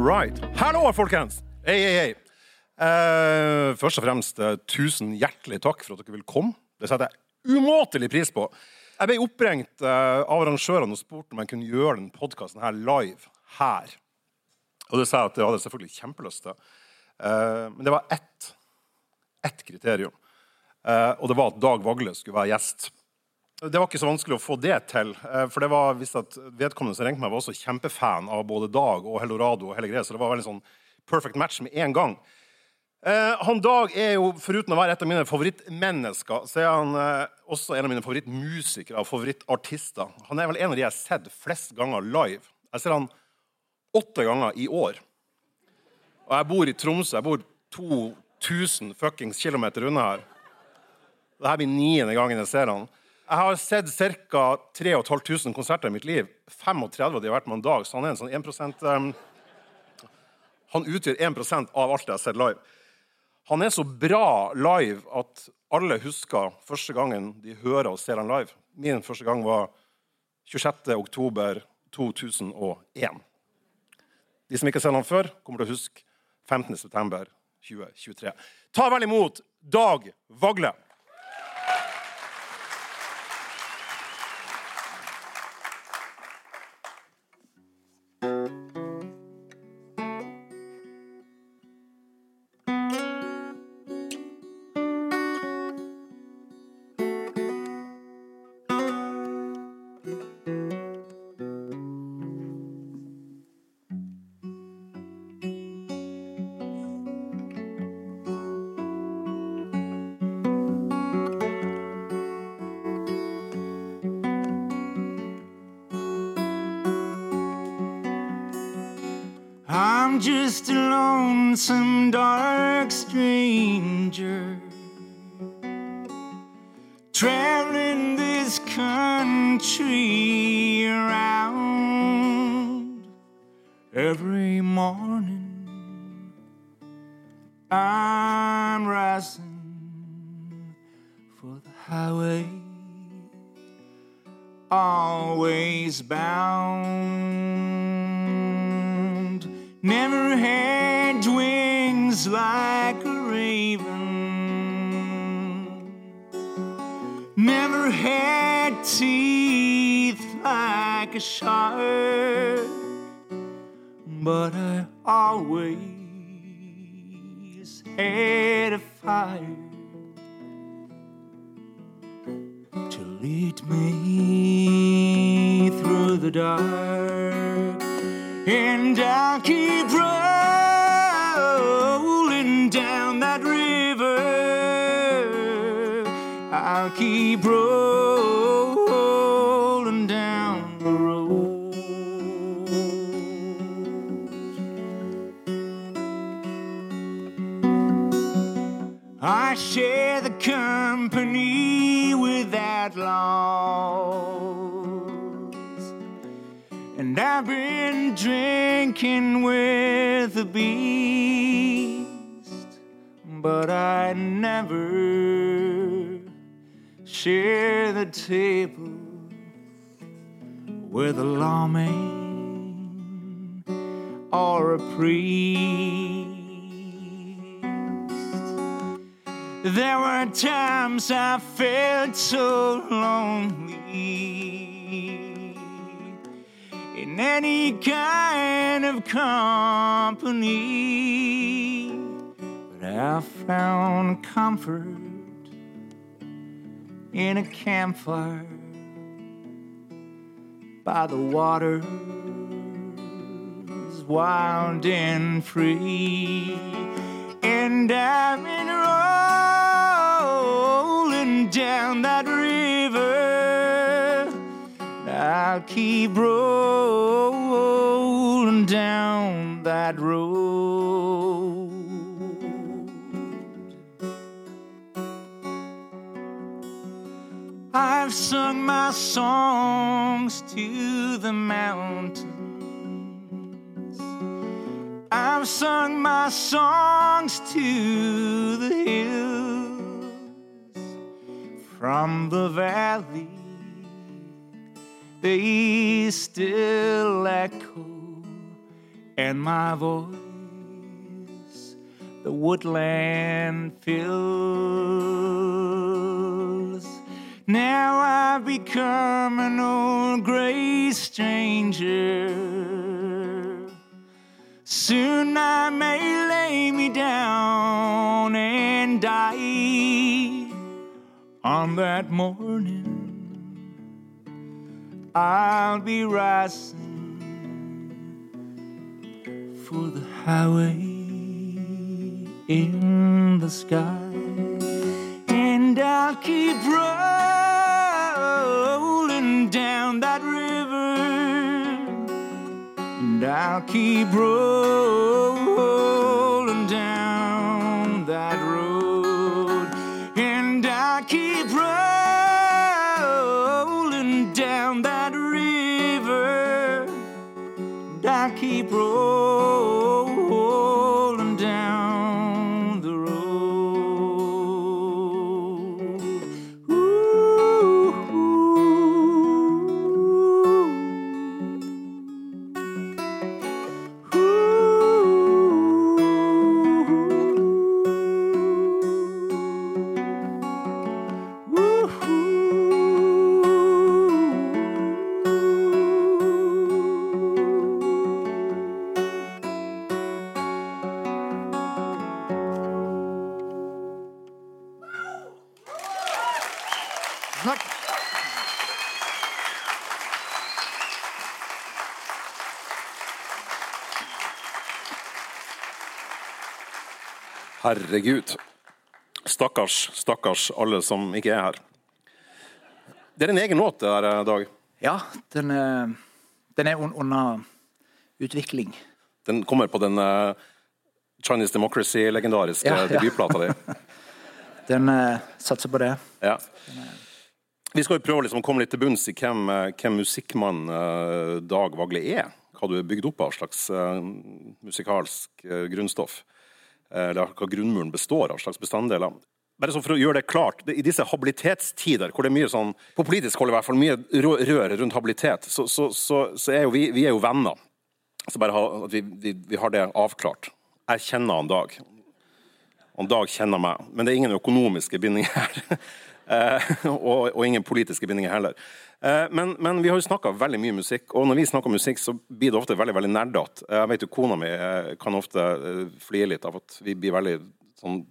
right. Hallo, folkens! Hei, hei, hei. Uh, først og fremst, uh, tusen hjertelig takk for at dere vil komme. Det setter jeg umåtelig pris på. Jeg ble oppringt uh, av arrangørene og spurte om jeg kunne gjøre den podkasten her live her. Og det sa jeg at det hadde jeg selvfølgelig kjempelyst til. Men det var ett, ett kriterium. Og det var at Dag Vagle skulle være gjest. Det var ikke så vanskelig å få det til. eh, For det var visst at vedkommende som ringte meg, var også kjempefan av både Dag og Helorado. og hele greia, Så det var veldig sånn perfect match med en gang. Eh, han Dag er jo, foruten å være et av mine favorittmennesker, så er han eh, også en av mine favorittmusikere og favorittartister. Han er vel en av de jeg har sett flest ganger live. Jeg ser han åtte ganger i år. Og jeg bor i Tromsø. Jeg bor 2000 fuckings kilometer unna her. Dette blir niende gangen jeg ser han. Jeg har sett ca. 3500 konserter i mitt liv. 35 av de har vært med en dag, så han er en sånn 1 um, Han utgjør 1% av alt jeg har sett live. Han er så bra live at alle husker første gangen de hører og ser han live. Min første gang var 26. oktober 2001. De som ikke har sett han før, kommer til å huske 15. september 2023. Ta vel imot Dag Vagle. This country around every morning. I'm rising for the highway, always bound. Never had wings like a raven. Never had teeth like a shark. But I always had a fire to lead me through the dark. And I'll keep rolling I'll keep rolling down the road. I share the company with outlaws. And I've been drinking with the beast, but I never share the table with a lawman or a priest. There were times I felt so lonely in any kind of company, but I found comfort in a campfire by the waters, wild and free. And I've been rolling down that river. I'll keep rolling down that road. I've sung my songs to the mountains. I've sung my songs to the hills from the valley. They still echo and my voice the woodland fills. Now I've become an old gray stranger. Soon I may lay me down and die. On that morning, I'll be rising for the highway in the sky, and I'll keep down that river, and I'll keep rolling Herregud. Stakkars, stakkars alle som ikke er her. Det er en egen låt det der, Dag. Ja, den er, den er un under utvikling. Den kommer på den uh, Chinese Democracy-legendariske Ja, ja. debutplata di. Den uh, satser på det. Ja. Vi skal jo prøve å liksom komme litt til bunns i hvem, eh, hvem musikkmann eh, Dag Vagle er. Hva du er bygd opp av slags eh, musikalsk eh, grunnstoff. Eh, Eller hva grunnmuren består av slags bestanddeler. Bare så for å gjøre det klart, I disse habilitetstider, hvor det er mye sånn, på politisk hold i hvert fall, mye rør rundt habilitet, så, så, så, så er jo vi, vi er jo venner. Så bare ha, at vi, vi, vi har det avklart. Jeg kjenner han Dag. Han Dag kjenner meg, men det er ingen økonomiske bindinger her. Eh, og, og ingen politiske bindinger heller. Eh, men, men vi har jo snakka veldig mye musikk, og når vi snakker musikk, så blir det ofte veldig veldig nerdete. Jeg vet jo kona mi eh, kan ofte flire litt av at vi blir veldig sånn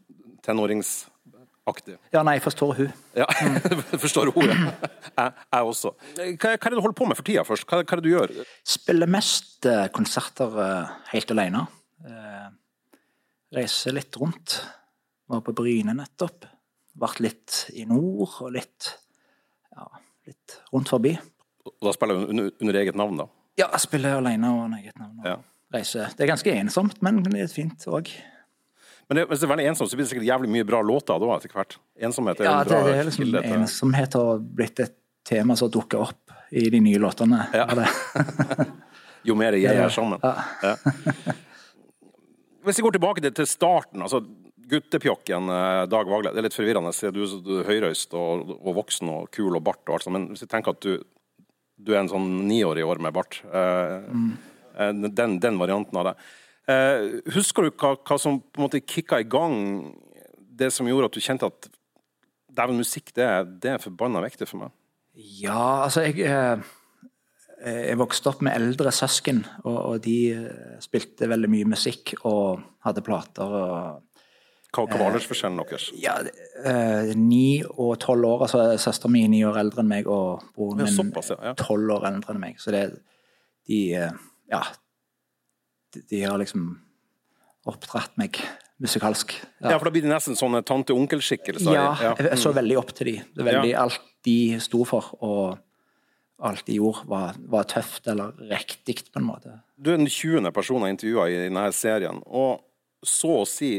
tenåringsaktige. Ja, nei, forstår hun. Ja, forstår ordet. Jeg, jeg også. Hva, hva er det du holder på med for tida, først? Hva, hva er det du gjør? Spiller mest konserter helt alene. Reiser litt rundt. Var på Bryne nettopp. Vært litt i nord og litt ja, litt rundt forbi. Og da spiller du under, under eget navn, da? Ja, jeg spiller alene og under eget navn. Ja. reiser. Det er ganske ensomt, men er fint òg. Men det, hvis det er veldig ensomt, så blir det sikkert jævlig mye bra låter da, etter hvert. Ensomhet er Ja, en det, bra det er liksom kilde til ensomhet har blitt et tema som dukker opp i de nye låtene. Ja. Jo mer jeg er sammen. Ja. Ja. Hvis vi går tilbake til, til starten, altså guttepjokken eh, Dag Vagle. Det er litt forvirrende, du, er høyrøyst og, og voksen og kul og bart og alt sånt. Men hvis jeg tenker at du, du er en sånn niårig år med bart, eh, den, den varianten av det. Husker du hva, hva som på en måte kicka i gang det som gjorde at du kjente at dæven, musikk, det, det er forbanna viktig for meg? Ja, altså jeg Jeg vokste opp med eldre søsken, og, og de spilte veldig mye musikk og hadde plater. og Hva, hva var aldersforskjellen deres? ja, eh, Ni og tolv år. altså Søsteren min er ni år eldre enn meg, og broren min ja, ja. tolv år eldre enn meg. Så det de eh, Ja. De, de har liksom oppdratt meg musikalsk. Ja, for da blir det nesten sånne tante-onkel-skikkelser. Ja, Ja. jeg, jeg så veldig opp til de. Det er veldig Alt de sto for, og alt de gjorde, var, var tøft eller riktig, på en måte. Du er den 20. personen jeg intervjua i denne serien, og så å si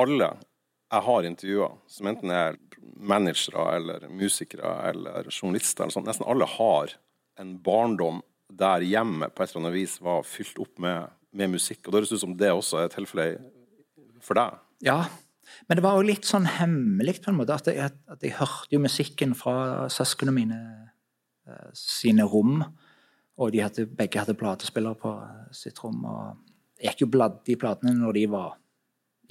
alle jeg har intervjua, som enten er managere eller musikere eller journalister, eller sånt, nesten alle har en barndom der hjemmet på et eller annet vis var fylt opp med, med musikk. Og det høres ut som det også er tilfellet for deg. Ja, men det var jo litt sånn hemmelig på en måte, at jeg, at jeg hørte jo musikken fra søsknene mine eh, sine rom. Og de hadde, begge hadde platespillere på sitt rom. Og jeg gikk jo bladde i platene når de var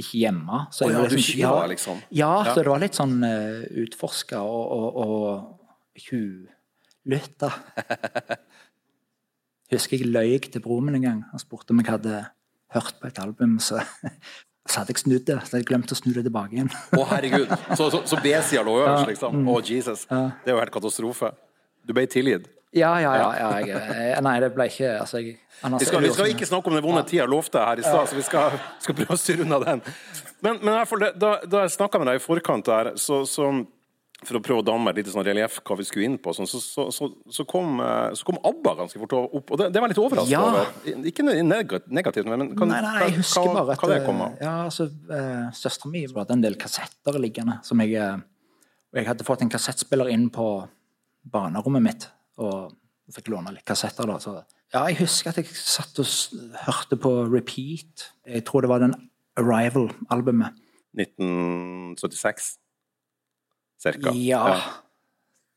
ikke hjemme. Så jeg ja, var du liksom- liksom? Ja, Ja. så det var litt sånn uh, utforska og, og, og tjuvlytta. Husker jeg løy til broren min en gang. Han spurte om jeg hadde hørt på et album. Så, så hadde jeg snudd det. Så hadde jeg glemt å snu det tilbake igjen. Å, herregud. Så, så, så B-sida lå øverst, liksom? Å, Jesus. Det er jo helt katastrofe. Du ble tilgitt. Ja, ja, ja. ja jeg, jeg, nei, det ble ikke altså, jeg, Vi skal, vi skal ikke snakke om den vonde tida jeg lovte her i stad, så vi skal, skal prøve å styre unna den. Men, men i fall, da, da jeg snakka med deg i forkant der, så, så for å prøve å danne meg et lite sånn relieff hva vi skulle inn på, sånn, så, så, så, så, kom, eh, så kom ABBA ganske fort opp. Og det, det var litt overraskende. Ja. over. Ikke negativt, men kan, Nei, nei, jeg husker hva, bare at hva det kom av. Ja, altså, eh, Søstera mi hadde en del kassetter liggende. som jeg, eh, Og jeg hadde fått en kassettspiller inn på barnerommet mitt. Og fikk låne litt kassetter. da, så ja, Jeg husker at jeg satt og hørte på repeat. Jeg tror det var den Arrival-albumet. 1976, cirka. Ja.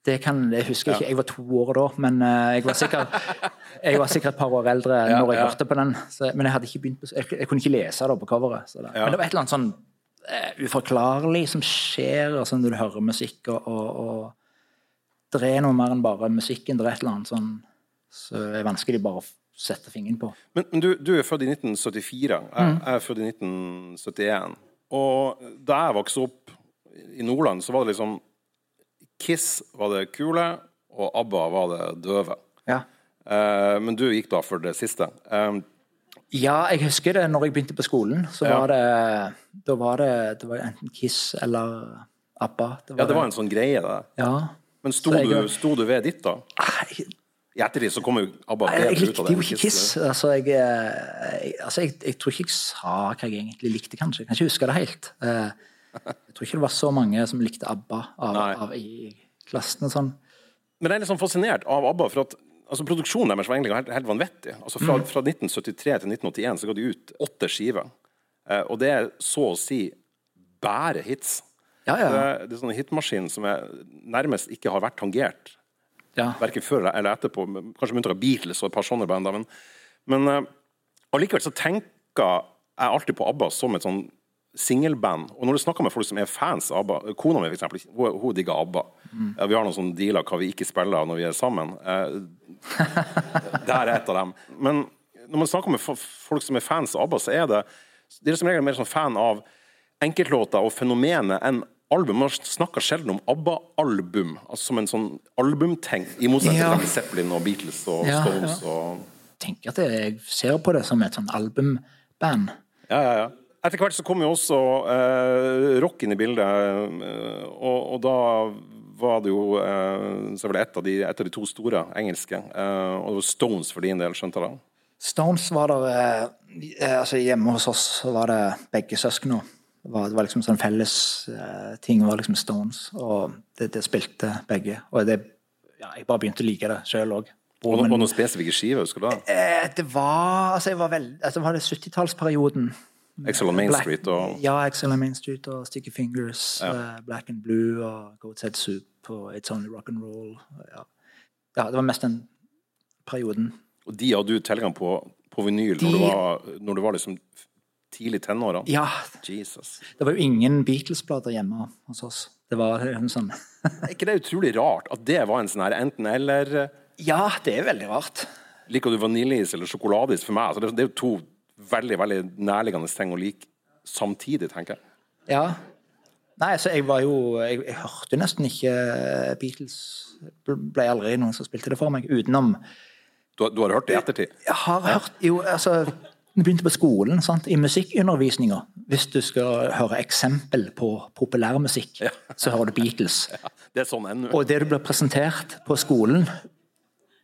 Det kan jeg husker ja. ikke. Jeg var to år da, men eh, jeg var sikkert jeg var sikkert et par år eldre Ja, når jeg ja. hørte på den. Så, men jeg hadde ikke begynt på, jeg, jeg kunne ikke lese det på coveret. Så det, Ja. Men det var et eller annet sånn uh, uforklarlig som skjer altså, når du hører musikk, og, og det er noe mer enn bare musikken. Det er et eller annet sånn så det er vanskelig bare å sette fingeren på. Men, men du, du er født i 1974. Jeg, Mm. jeg er født i 1971. Og da jeg vokste opp i Nordland, så var det liksom Kiss var det kule, og ABBA var det døve. Ja. Eh, men du gikk da for det siste. Um, Ja, jeg husker det når jeg begynte på skolen. Så Ja. var det Da var det, det var enten Kiss eller ABBA. ja, det var en sånn greie, det. Ja. Men sto jeg- du, sto du ved ditt, da? Nei, I ettertid så kommer jo ABBA jeg, jeg bedre ut likte av det. jo ikke Kiss. Altså, jeg, eh, jeg, altså jeg, jeg tror ikke jeg sa hva jeg egentlig likte, kanskje. Jeg kan ikke huske det helt. Eh, Jeg tror ikke det var så mange som likte ABBA av, av, i klassen sånn. Men jeg er litt sånn fascinert av ABBA, for at altså, produksjonen deres var egentlig helt, helt vanvittig. Altså, fra, Mm. fra 1973 til 1981 så ga de ut åtte skiver. Eh, og det er så å si bare hits. Ja, ja. Det, det er sånn hitmaskin som jeg nærmest ikke har vært tangert. ja. Verken før eller etterpå. Kanskje av Beatles og et par sånne band. Men, men uh, allikevel så tenker jeg alltid på ABBA som et sånn singelband. Og når du snakker med folk som er fans av ABBA Kona mi, for eksempel, hun, hun digger ABBA. Mm. vi har noen sånne dealer hva vi ikke spiller når vi er sammen. Uh, det er et av dem. Men når man snakker med folk som er fans av ABBA, så er det De er som regel mer sånn fan av enkeltlåter og fenomenet enn album. Man snakker sjelden om ABBA-album, altså som en sånn albumting, i motsetning Ja. til Zeppelin og Beatles og Ja, Stones og Jeg tenker at jeg ser på det som et sånn albumband. Ja, ja, ja. Etter hvert så kom jo også eh, rock inn i bildet, eh, og, og da var det jo eh, så var det et av, de, et av de to store engelske, eh, og det var Stones for din del, skjønte jeg? Stones var der eh, eh, altså Hjemme hos oss var det begge søsknene. Det var, det var liksom sånn felles uh, ting var liksom Stones, og det, det spilte begge. Og det, ja, jeg bare begynte å like det sjøl òg. Og, og noen spesifikke skiver, husker du det? Eh, det var altså jeg var veldig, altså, det var det 70-tallsperioden. Excel on Main Black- Street og Ja, Excel on Main Street og Sticky Fingers, eh, Black and Blue og Goat Head Soup og It's Only Rock and Roll. Ja. ja, det var mest den perioden. Og de hadde du tilgang på på vinyl når, du var, når du var liksom tidlig tenåra? Ja, Jesus. det var jo ingen Beatles-plater hjemme hos oss. Det var en sånn Er ikke det utrolig rart at det var en sånn her enten-eller? Ja, det er veldig rart. Liker du vaniljeis eller sjokoladeis for meg? Altså, det, er jo to veldig veldig nærliggende ting å like samtidig, tenker jeg. Ja. Nei, altså, jeg var jo Jeg, jeg hørte nesten ikke Beatles. Ble aldri noen som spilte det for meg, utenom Du, har- du har hørt det i ettertid? Jeg har hørt Jo, altså Jeg begynte på skolen, sant? i musikkundervisninga Hvis du skal høre eksempel på populærmusikk, så hører du Beatles. Det er sånn. Og det du blir presentert på skolen,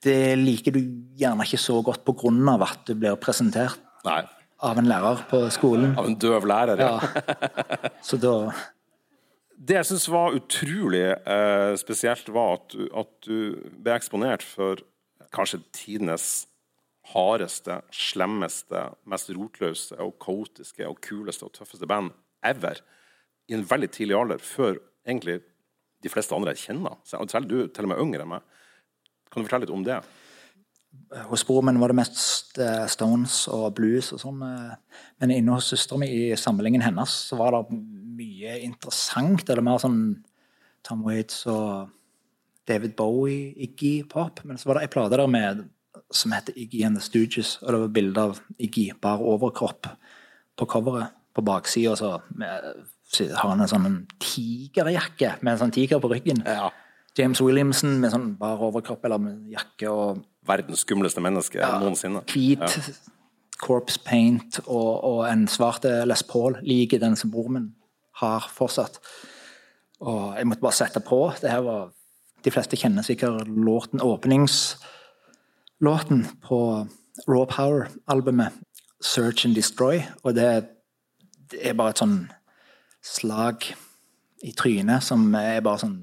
det liker du gjerne ikke så godt av at du blir presentert Nei. av en lærer på skolen. Av en døv lærer. Ja. Ja. Så da Det jeg syns var utrolig eh, spesielt, var at du, at du ble eksponert for kanskje tidenes hardeste, slemmeste, mest rotløse og kaotiske og kuleste og tøffeste band ever i en veldig tidlig alder, før egentlig de fleste andre jeg kjenner. Selv du til og med yngre enn meg. Kan du fortelle litt om det? hos broren min var det mest eh, Stones og blues og sånn. eh, Men inne hos søstera mi i samlingen hennes så var det mye interessant. Eller mer sånn Tom Waits og David Bowie, Iggy Pop. Men så var det ei plate der med som heter Iggy and the Stooges, og det var bilde av Iggy bar overkropp på coveret. På baksida så har han en sånn tigerjakke med en sånn tiger på ryggen. Ja. James Williamson med sånn bar overkropp eller med jakke og Verdens skumleste menneske noensinne. hvit corpse paint og, og en svart Les Paul, like den som broren min har fortsatt. Og jeg måtte bare sette på. Det her var De fleste kjenner sikkert låten, åpningslåten på Raw Power-albumet Search and Destroy, og det, det er bare et sånn slag i trynet som er bare sånn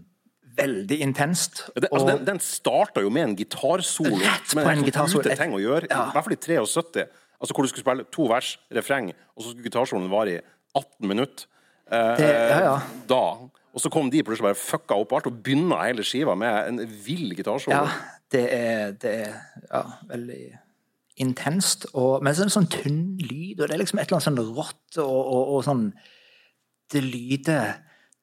veldig intenst. Det, altså, den, den starta jo med en gitarsolo. Rett på en sånn gitarsolo. ute ting å gjøre. I hvert fall i 73. Altså Hvor du skulle spille to vers, refreng, og så skulle gitarsoloen vare i 18 minutter. Eh, Det- ja, ja. Da. Og så kom de plutselig bare fucka opp alt og begynna hele skiva med en vill gitarsolo. Ja, det er, det er ja, veldig intenst. Og, men så er det sånn tynn lyd, og det er liksom et eller annet sånn rått og, og, og sånn Det lyder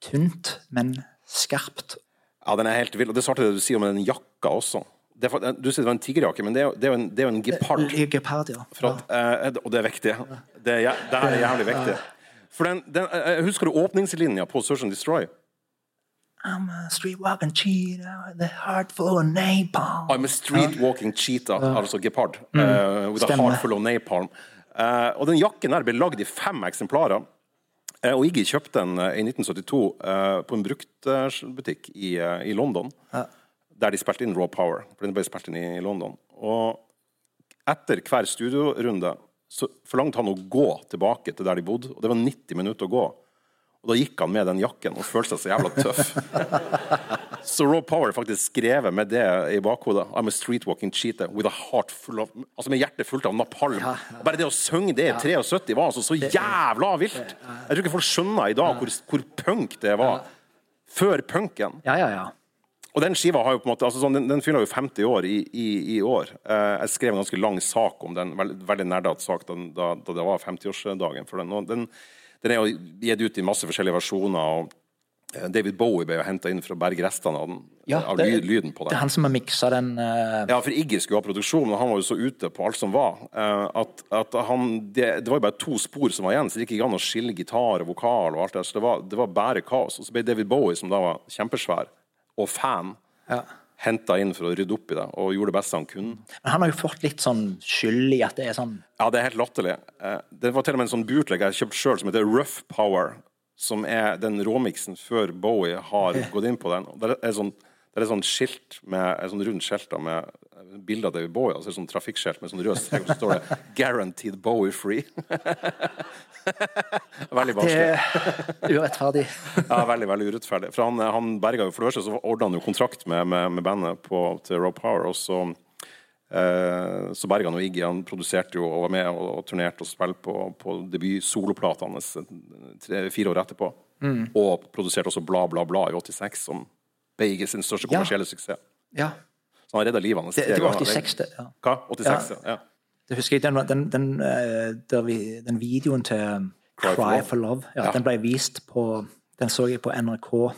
tynt, men skarpt. Ja, den er helt vill. Og det svarte det du sier om den jakka også. Det du sier det var en tigerjakke, men det er, jo- en, en gepard. Gepard, ja. At, eh, og det er viktig. Det, er, det er jævlig viktig. For den, den, eh, Husker du åpningslinja på Search and Destroy? I'm a streetwalking cheetah with a heart full of napalm. I'm a street walking cheetah, altså gepard. eh, with a heart full of napalm. Uh, og den jakken her ble lagd i fem eksemplarer. Uh, og Iggy kjøpte den i 1972 eh, på en bruktbutikk i, i London. Der de spilte inn Raw Power. For den ble spilt inn i, i London. Og etter hver studiorunde så forlangte han å gå tilbake til der de bodde. Og det var 90 minutter å gå. Og da gikk han med den jakken og følte seg så jævla tøff. Så Rob Power er faktisk skrevet med det i bakhodet. I'm a streetwalking cheater with a heart full of Altså med hjertet fullt av napalm. Bare det å synge det i 73 var altså så jævla vilt! Jeg tror ikke folk skjønner i dag hvor, hvor punk det var. Før punken. Ja, ja, ja. Og den skiva har jo på en måte, altså sånn, den, den fyller jo 50 år i, i, i år. Eh, jeg skrev en ganske lang sak om den, veld, veldig nerdete sak da, da det var 50-årsdagen for den. Og den. Den er jo gitt ut i masse forskjellige versjoner. og eh, David Bowie ble henta inn for å berge restene av, den, Ja, av det- lyden på Det er han som har miksa den uh... Ja, for Iggy skulle ha produksjon, men han var jo så ute på alt som var, Uh, at, at han, det, det var jo bare to spor som var igjen, så det gikk ikke an å skille gitar og vokal og alt det så det var, det var bare kaos. Og så ble David Bowie, som da var kjempesvær, og fan, ja. Henta inn for å rydde opp i det, og gjorde det beste han kunne. Men han har jo fått litt sånn skyld i at det er sånn Ja, det er helt latterlig. Eh, Det var til og med en sånn bootleg jeg kjøpte sjøl, som heter Rough Power. Som er den råmiksen før Bowie har gått inn på den. Og Der er sånn, sånt er sånn skilt med, et sånn rundt skilt da, med bilde av David Bowie. Altså et sånn trafikkskilt med sånn rød strek, og så står det 'Guaranteed Bowie Free'. veldig barnslig. er urettferdig. Ja, veldig veldig urettferdig. For han, han berga jo For det første så ordna han jo kontrakt med, med, med bandet på, til Rob Power, og så eh, så berga han jo Iggy. Han produserte jo og var med og, og turnerte og spilte på, på debut-soloplata hans eh, fire år etterpå. Og produserte også Bla, bla, bla i 86, som ble Iggy sin største Ja. kommersielle suksess. Ja. Så han redda livet hans. Det, det var 86, det. Ja. Hva? 86, ja. ja. Det husker jeg, den, den, den, eh, vi, den videoen til um, Cry for Cry Love. for Love, ja, Ja. den ble vist på Den så jeg på NRK,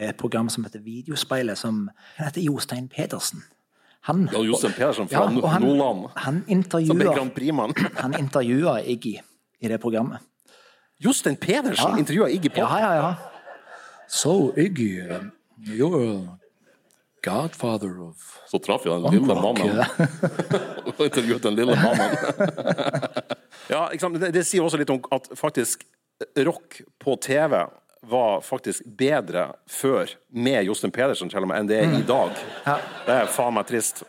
et program som heter Videospeilet, som Han heter Jostein Pedersen. Han, Ja, Jostein Pedersen fra ja, han, Nordland. Han intervjuer intervjua han intervjua Iggy i det programmet. Jostein Pedersen Ja. intervjua Iggy Pop. Ja, ja, ja. So, Iggy, um, you're a godfather of Så traff jeg den lille mannen. Intervjuet den lille mannen. ja, ikke sant? Det, det sier også litt om at faktisk rock på TV var faktisk bedre før med Jostein Pedersen til og med enn det er i dag. Det er faen meg trist.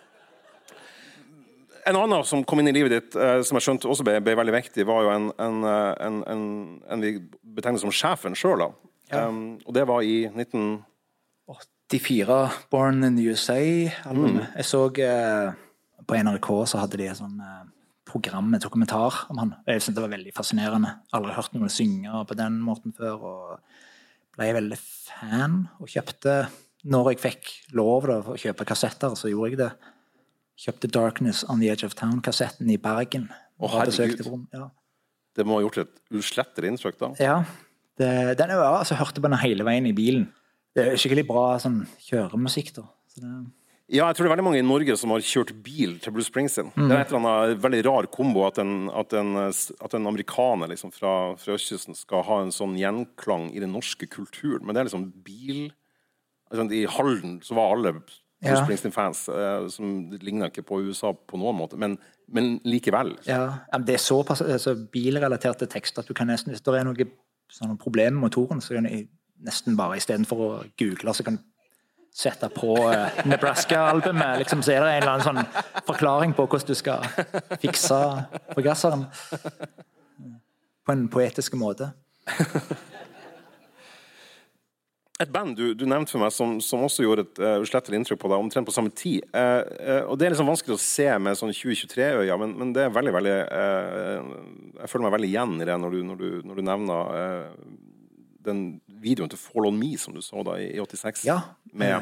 En annen som kom inn i livet ditt, eh, som jeg skjønte også ble, ble veldig viktig, var jo en, en, eh, en, en, en vi betegner som sjefen sjøl. Um, og det var i 19... 84, Born in the USA-albumet. Mm. Jeg så eh, på NRK så hadde de et sånn eh, program med dokumentar om han. Jeg syntes det var veldig fascinerende. Aldri hørt noen synge på den måten før. Og ble veldig fan og kjøpte Når jeg fikk lov da, å kjøpe kassetter, så gjorde jeg det. kjøpte 'Darkness on the Edge of Town'-kassetten i Bergen. Å, Og herregud. Ja. Det må ha gjort et uslettelig inntrykk, da. Ja, det, den jo, altså, jeg hørte på den hele veien i bilen. Det er skikkelig bra sånn kjøremusikk, da. Så det, Ja, jeg tror det er veldig mange i Norge som har kjørt bil til Bruce Springsteen. Det er et eller annet veldig rar kombo at en, at en, at en amerikaner liksom fra, fra østkysten skal ha en sånn gjenklang i den norske kulturen. Men det er liksom bil altså, I Halden så var alle Bruce Ja. Springsteen-fans, eh, som ligna ikke på USA på noen måte, men, men likevel. ja, det er såpass altså, bilrelaterte tekster at du kan nesten, hvis det er noe sånn problemer med motoren, så kan du nesten bare istedenfor å google, så kan du sette på eh, Nebraska-albumet, liksom, så er det en eller annen sånn forklaring på hvordan du skal fikse forgasseren. På en poetisk måte. Et band du, du nevnte for meg som, som også gjorde et uh, uslettelig inntrykk på deg, omtrent på samme tid. Uh, uh, og Det er liksom vanskelig å se med sånn 2023-øya, men, men det er veldig, veldig eh, Jeg føler meg veldig igjen i det når du, når du, når du nevner eh, den videoen til Fall On Me som du så da i, i 86. Ja. Med,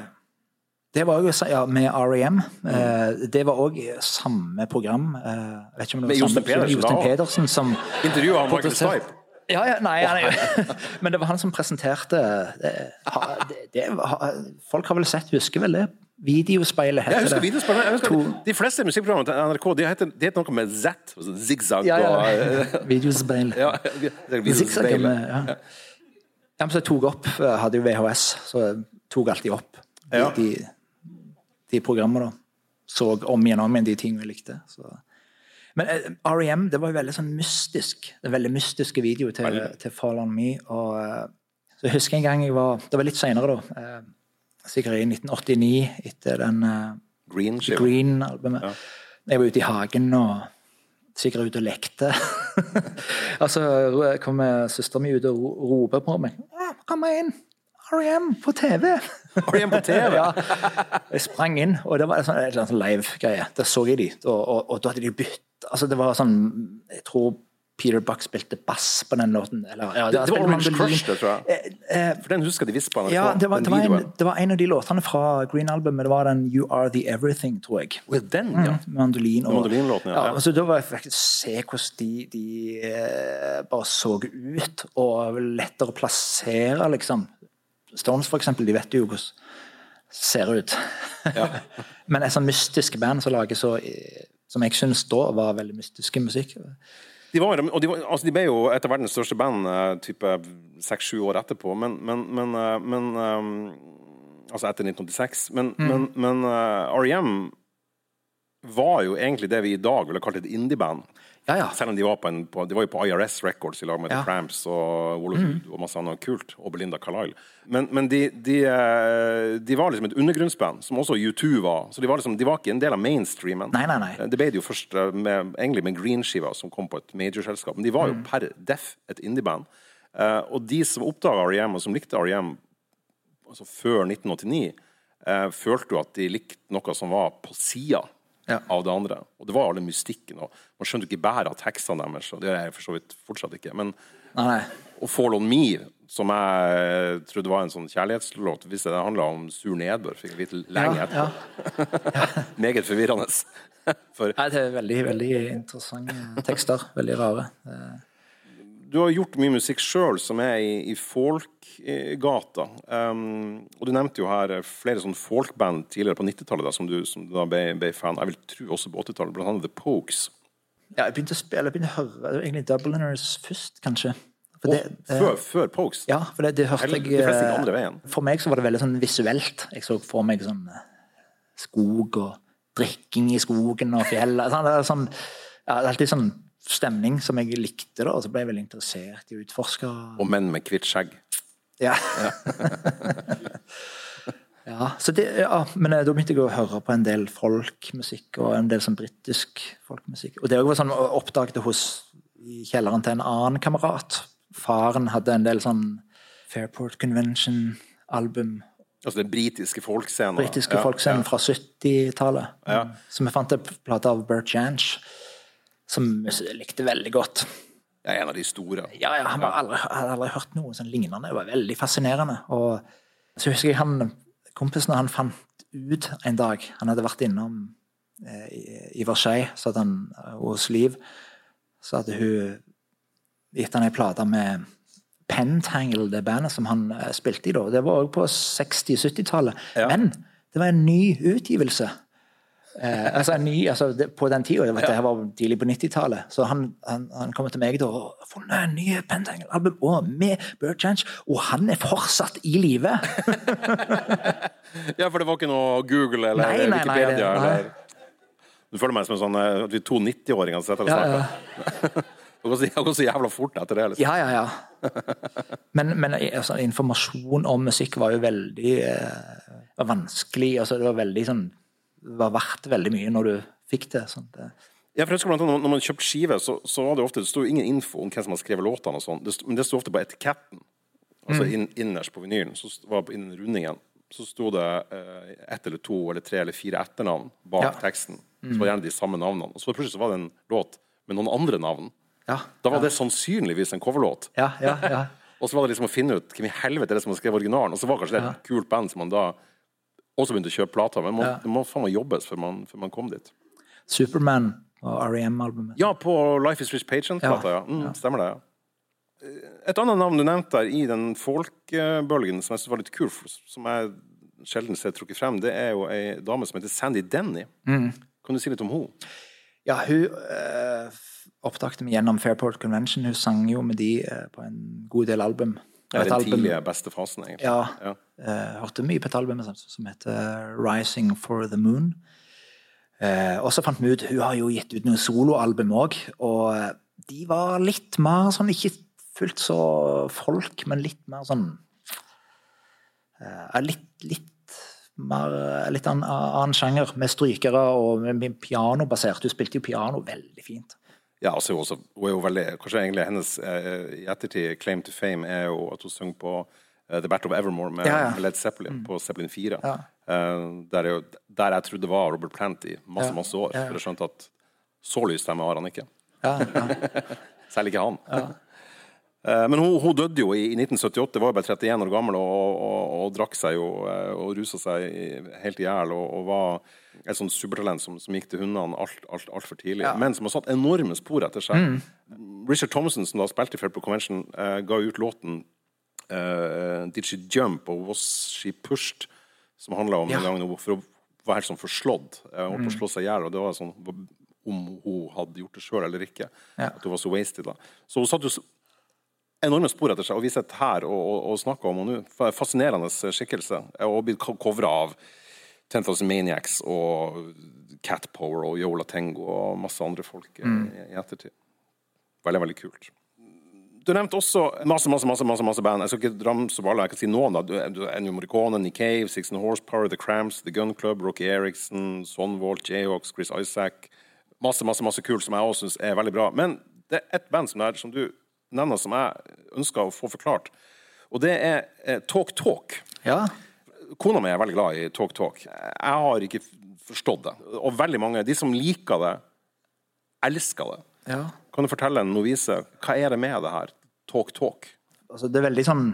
Det var jo ja, med REM. Eh, det var òg samme program. Eh, vet ikke om det var Med Jostein Pedersen, Pedersen som Intervjuet av Michael Stipe. Ja, ja, nei, han er Men det var han som presenterte eh, det, det, Folk har vel sett, husker vel det? Videospeilet heter Jeg husker det. videospillene. Jeg husker, To- de fleste musikkprogrammene til NRK de heter, de heter noe med Z. altså Zigzag Ja, og ja. Videospeil. ja, er Zigzag med, ja. Ja, men så jeg tok opp, jeg hadde jo VHS, så jeg tok alltid opp de, Ja. de, de programmene. Så om igjen og om igjen de tingene jeg likte. Så. Men uh, R.E.M. det var jo veldig sånn mystisk. Det veldig mystiske video til, til Fall On Me. Og, uh, så jeg husker en gang jeg var Det var litt seinere, da. Uh, Sikkert i 1989, etter den eh, Green-albumet. Green-albumet. Jeg var ute i hagen og sikkert ute og lekte. og så kommer søstera mi ut og ro- roper på meg. «Å, 'Kom inn! R.E.M. på TV!' R.E.M. på TV? ja. Jeg sprang inn, og det var en sånn, et eller annet live-greie. Der så jeg de, og, og, og da hadde de bytt Altså, det var sånn Jeg tror Peter Buck spilte bass på den låten. Eller, ja, Det, det var Orange. Crush, det, tror jeg. Eh, eh, For den husker de visst på NRK. ja, det var, det, var en, det var en av de låtene fra Green-albumet. Det var den You Are The Everything, tror jeg. Well, den, ja. Mandolin. Og, Mandolinlåten, ja, ja. og så da var jeg faktisk se hvordan de, de eh, bare så ut, og lettere å plassere, liksom. Stones, for eksempel, de vet jo hvordan ser ut. Men et sånn mystisk band som lager så eh, Som jeg syns da var veldig mystiske musikk. De, var, og de, var, altså de ble jo et av verdens største band eh, type seks-sju år etterpå, men, men, men, eh, men um, Altså etter 1986. Men, Mm. men, men eh, R.E.M. var jo egentlig det vi i dag ville kalt et indieband. Ja, ja. Selv om de var, på en, på, de var jo på IRS Records i lag med Ja. Mm. The Cramps og Wall mm. Og masse annet kult, og Belinda Carlisle. Men, men de, de, eh, de var liksom et undergrunnsband, som også U2 var. Så de var, liksom, de var ikke en del av mainstreamen. Nei, nei, nei. Eh, Det ble det jo først eh, med, egentlig med Green-skiva, som kom på et major-selskap. Men de var Mm. jo per def et indieband. Og de som oppdaga R.E.M., og som likte R.E.M. Altså før 1989, eh, følte jo at de likte noe som var på sida Ja. av det andre. Og det var alle mystikken. Og man skjønte ikke bæret av tekstene deres, og det er jeg for så vidt fortsatt ikke. Men nei. og Fall On Me, som jeg trodde var en sånn kjærlighetslåt, hvis det handla om sur nedbør, fikk jeg vite lenge Ja, etterpå. ja. Meget forvirrende. For Nei, det er veldig, veldig interessante tekster. Veldig rare. Eh, du har gjort mye musikk sjøl som er i, i folkgata. Um, og du nevnte jo her flere sånn folkband tidligere på 90-tallet som, du, som da ble, ble fan Jeg vil tro også på 80-tallet, blant annet The Pokes. Ja, jeg begynte å spille, jeg begynte å høre det var egentlig Dubliners først, kanskje. For det, eh, før, før Pokes? ja, for det, det hørte Eller jeg de gikk eh, andre veien. For meg så var det veldig sånn visuelt. Jeg så for meg sånn eh, skog og drikking i skogen og fjell. Sånn, det er sånn, ja, det alltid sånn stemning som jeg likte, da, og så ble jeg veldig interessert i å utforske. Og menn med hvitt skjegg. Ja. ja, så det, ja, men eh, da begynte jeg å høre på en del folkmusikk, og en del sånn britisk folkmusikk. Og det var sånn oppdaget hos i kjelleren til en annen kamerat. Faren hadde en del sånn Fairport Convention-album. Altså den britiske folkscenen. Britiske Ja, folkscenen ja. fra 70-tallet. Ja. Så vi fant en plate av Bert Jansch, som jeg likte veldig godt. Ja, en av de store. Ja, ja, han var aldri, hadde aldri hørt noe sånn lignende. Det var veldig fascinerende. Og så husker jeg han, kompisen han fant ut en dag Han hadde vært innom eh, i, i Versailles, så hadde han eh, hos Liv, så hadde hun gitt han ei plate med Pentangle, det bandet som han eh, spilte i da. Det var òg på 60-70-tallet. Ja. Men det var en ny utgivelse. Eh, altså en ny, altså det, På den tida, det var tidlig på 90-tallet, så han, han, han kom til meg da og funnet en ny Pentangle-album og med Bird Change, og han er fortsatt i live! Ja, for det var ikke noe Google eller Nei, nei, nei, Wikipedia? det- nei. eller... Du føler meg som en sånn eh, at vi to 90-åringer som sitter og snakker. ja. Det går så- det går så jævla fort etter det. Liksom. Ja, ja, ja. Men, men altså, informasjon om musikk var jo veldig eh, var vanskelig. Altså, det var veldig sånn Det var verdt veldig mye når du fikk det. Sånn. det Ja, for jeg husker blant annet, når man kjøpte skive, så, så var det ofte Det sto ingen info om hvem som hadde skrevet låtene, og sånn. Det sto- men det sto ofte på etiketten. Altså Mm. inn, innerst på vinylen, så var det innen rundingen, så sto det eh, ett eller to eller tre eller fire etternavn bak Ja. Mm. teksten. Så var det gjerne de samme navnene. Og så plutselig så var det en låt med noen andre navn. ja, Da var det sannsynligvis en coverlåt. ja, ja, ja. Og så var det liksom å finne ut hvem i helvete er det som har skrevet originalen. Og så var kanskje det et kult band som man da også begynte å kjøpe plater. Men man, Ja. det må faen meg jobbes før man, før man kom dit. Superman og R.E.M.-albumet. Ja, på Life Is Rich Patient-plata, ja. Mm, Stemmer det, ja. Et annet navn du nevnte der i den folkbølgen som jeg synes var litt kul, som jeg sjelden ser trukket frem, det er jo ei dame som heter Sandy Denny. Kan du si litt om henne? Ja, hun eh, oppdaget meg gjennom Fairport Convention. Hun sang jo med de eh, på en god del album. Det er den tidlige beste fasen, egentlig. Ja. Ja. Eh, hørte mye på et album som, heter Rising for the Moon. Eh, og så fant vi ut Hun har jo gitt ut noen soloalbum òg, og eh, de var litt mer sånn Ikke fullt så folk, men litt mer sånn Litt, litt mer Litt annen, annen sjanger, med strykere og pianobasert. Hun spilte jo piano veldig fint. Ja, altså, hun, også, hun er jo veldig Kanskje egentlig hennes eh, i ettertid claim to fame er jo at hun sang på eh, The Battle of Evermore med, Ja, ja. med Led Zeppelin på Zeppelin 4. Ja. Eh, der, er jo, der jeg trodde var Robert Plant i masse, masse år. For jeg skjønte at så lys stemme har han ikke. Selv ikke han. Eh, Men hun, hun døde jo i, i 1978, var jo bare 31 år gammel og, og, og drakk seg jo eh, og rusa seg helt i hjel og, og var et sånt supertalent som, som gikk til hundene altfor alt, alt tidlig, men som har satt enorme spor etter seg. Richard Thompson, som da spilte i Fairport Convention, eh, ga ut låten uh, Did She Jump og Was She Pushed, som handla om Ja. en gang hun for å var helt sånn forslått. Hun holdt på å slå seg i hjel, og det var sånn om hun hadde gjort det sjøl eller ikke. Ja. At hun var så wasted. da. Så hun satt jo enorme spor etter seg, og vi sitter her og, og, og snakker om henne nå. Fascinerende skikkelse. Og blitt covra av 10,000 Maniacs og Cat Power og Yola Tengo og masse andre folk mm. i, i ettertid. Veldig, veldig kult. Du nevnte også masse masse, masse, masse, masse band. Jeg skal ikke ramse opp alle. Jeg kan si noen. da. Ennio Morricone, Nick Cave, Six and Horsepower, The Cramps, The Gun Club, Rocky Eriksen, Sonvolt, Jayhawks, Chris Isaac. Masse masse, masse kult som jeg også syns er veldig bra. Men det er ett band som, er, som du nevner, som jeg ønsker å få forklart. Og det er eh, Talk Talk. ja. Kona mi er veldig glad i Talk Talk. Jeg har ikke forstått det. Og veldig mange, de som liker det, elsker det. ja. Kan du fortelle en novise, hva er det med det her? Talk Talk. altså det er veldig sånn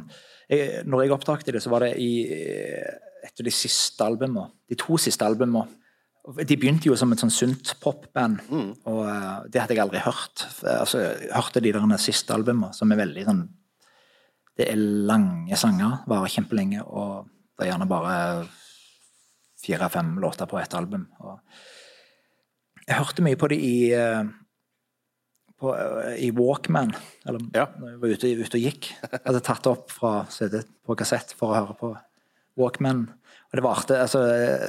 jeg, Når jeg oppdaget det, så var det i et av de siste albumene. De to siste albumene. De begynte jo som et sånn sunt popband, og eh, det hadde jeg aldri hørt. Altså, jeg hørte de der siste albumene, som er veldig sånn Det er lange sanger, varer kjempelenge, og det er gjerne bare fire-fem låter på ett album. Og jeg hørte mye på det i eh, på, eh, i Walkman, eller Ja. når jeg var ute, ute og gikk. Jeg hadde tatt det opp fra CD på kassett for å høre på Walkman. Og det varte altså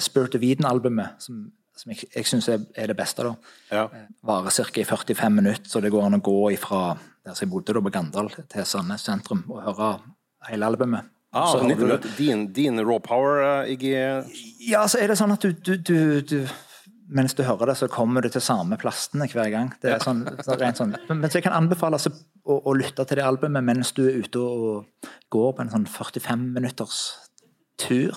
Spirit of Eden-albumet, som, som jeg, jeg syns er, er det beste, da. Ja. Varer ca. i 45 minutter, så det går an å gå ifra der som jeg bodde da på Gandal, til Sandnes sentrum og høre hele albumet. Ah, Så hører du- din, din raw power, uh, Iggy ja, så er det sånn at du, du, du, du Mens du hører det, så kommer du til samme plastene hver gang. Det er sånn, så rent sånn. Men, men så jeg kan anbefale altså, å, å lytte til det albumet mens du er ute og går på en sånn 45 minutters tur.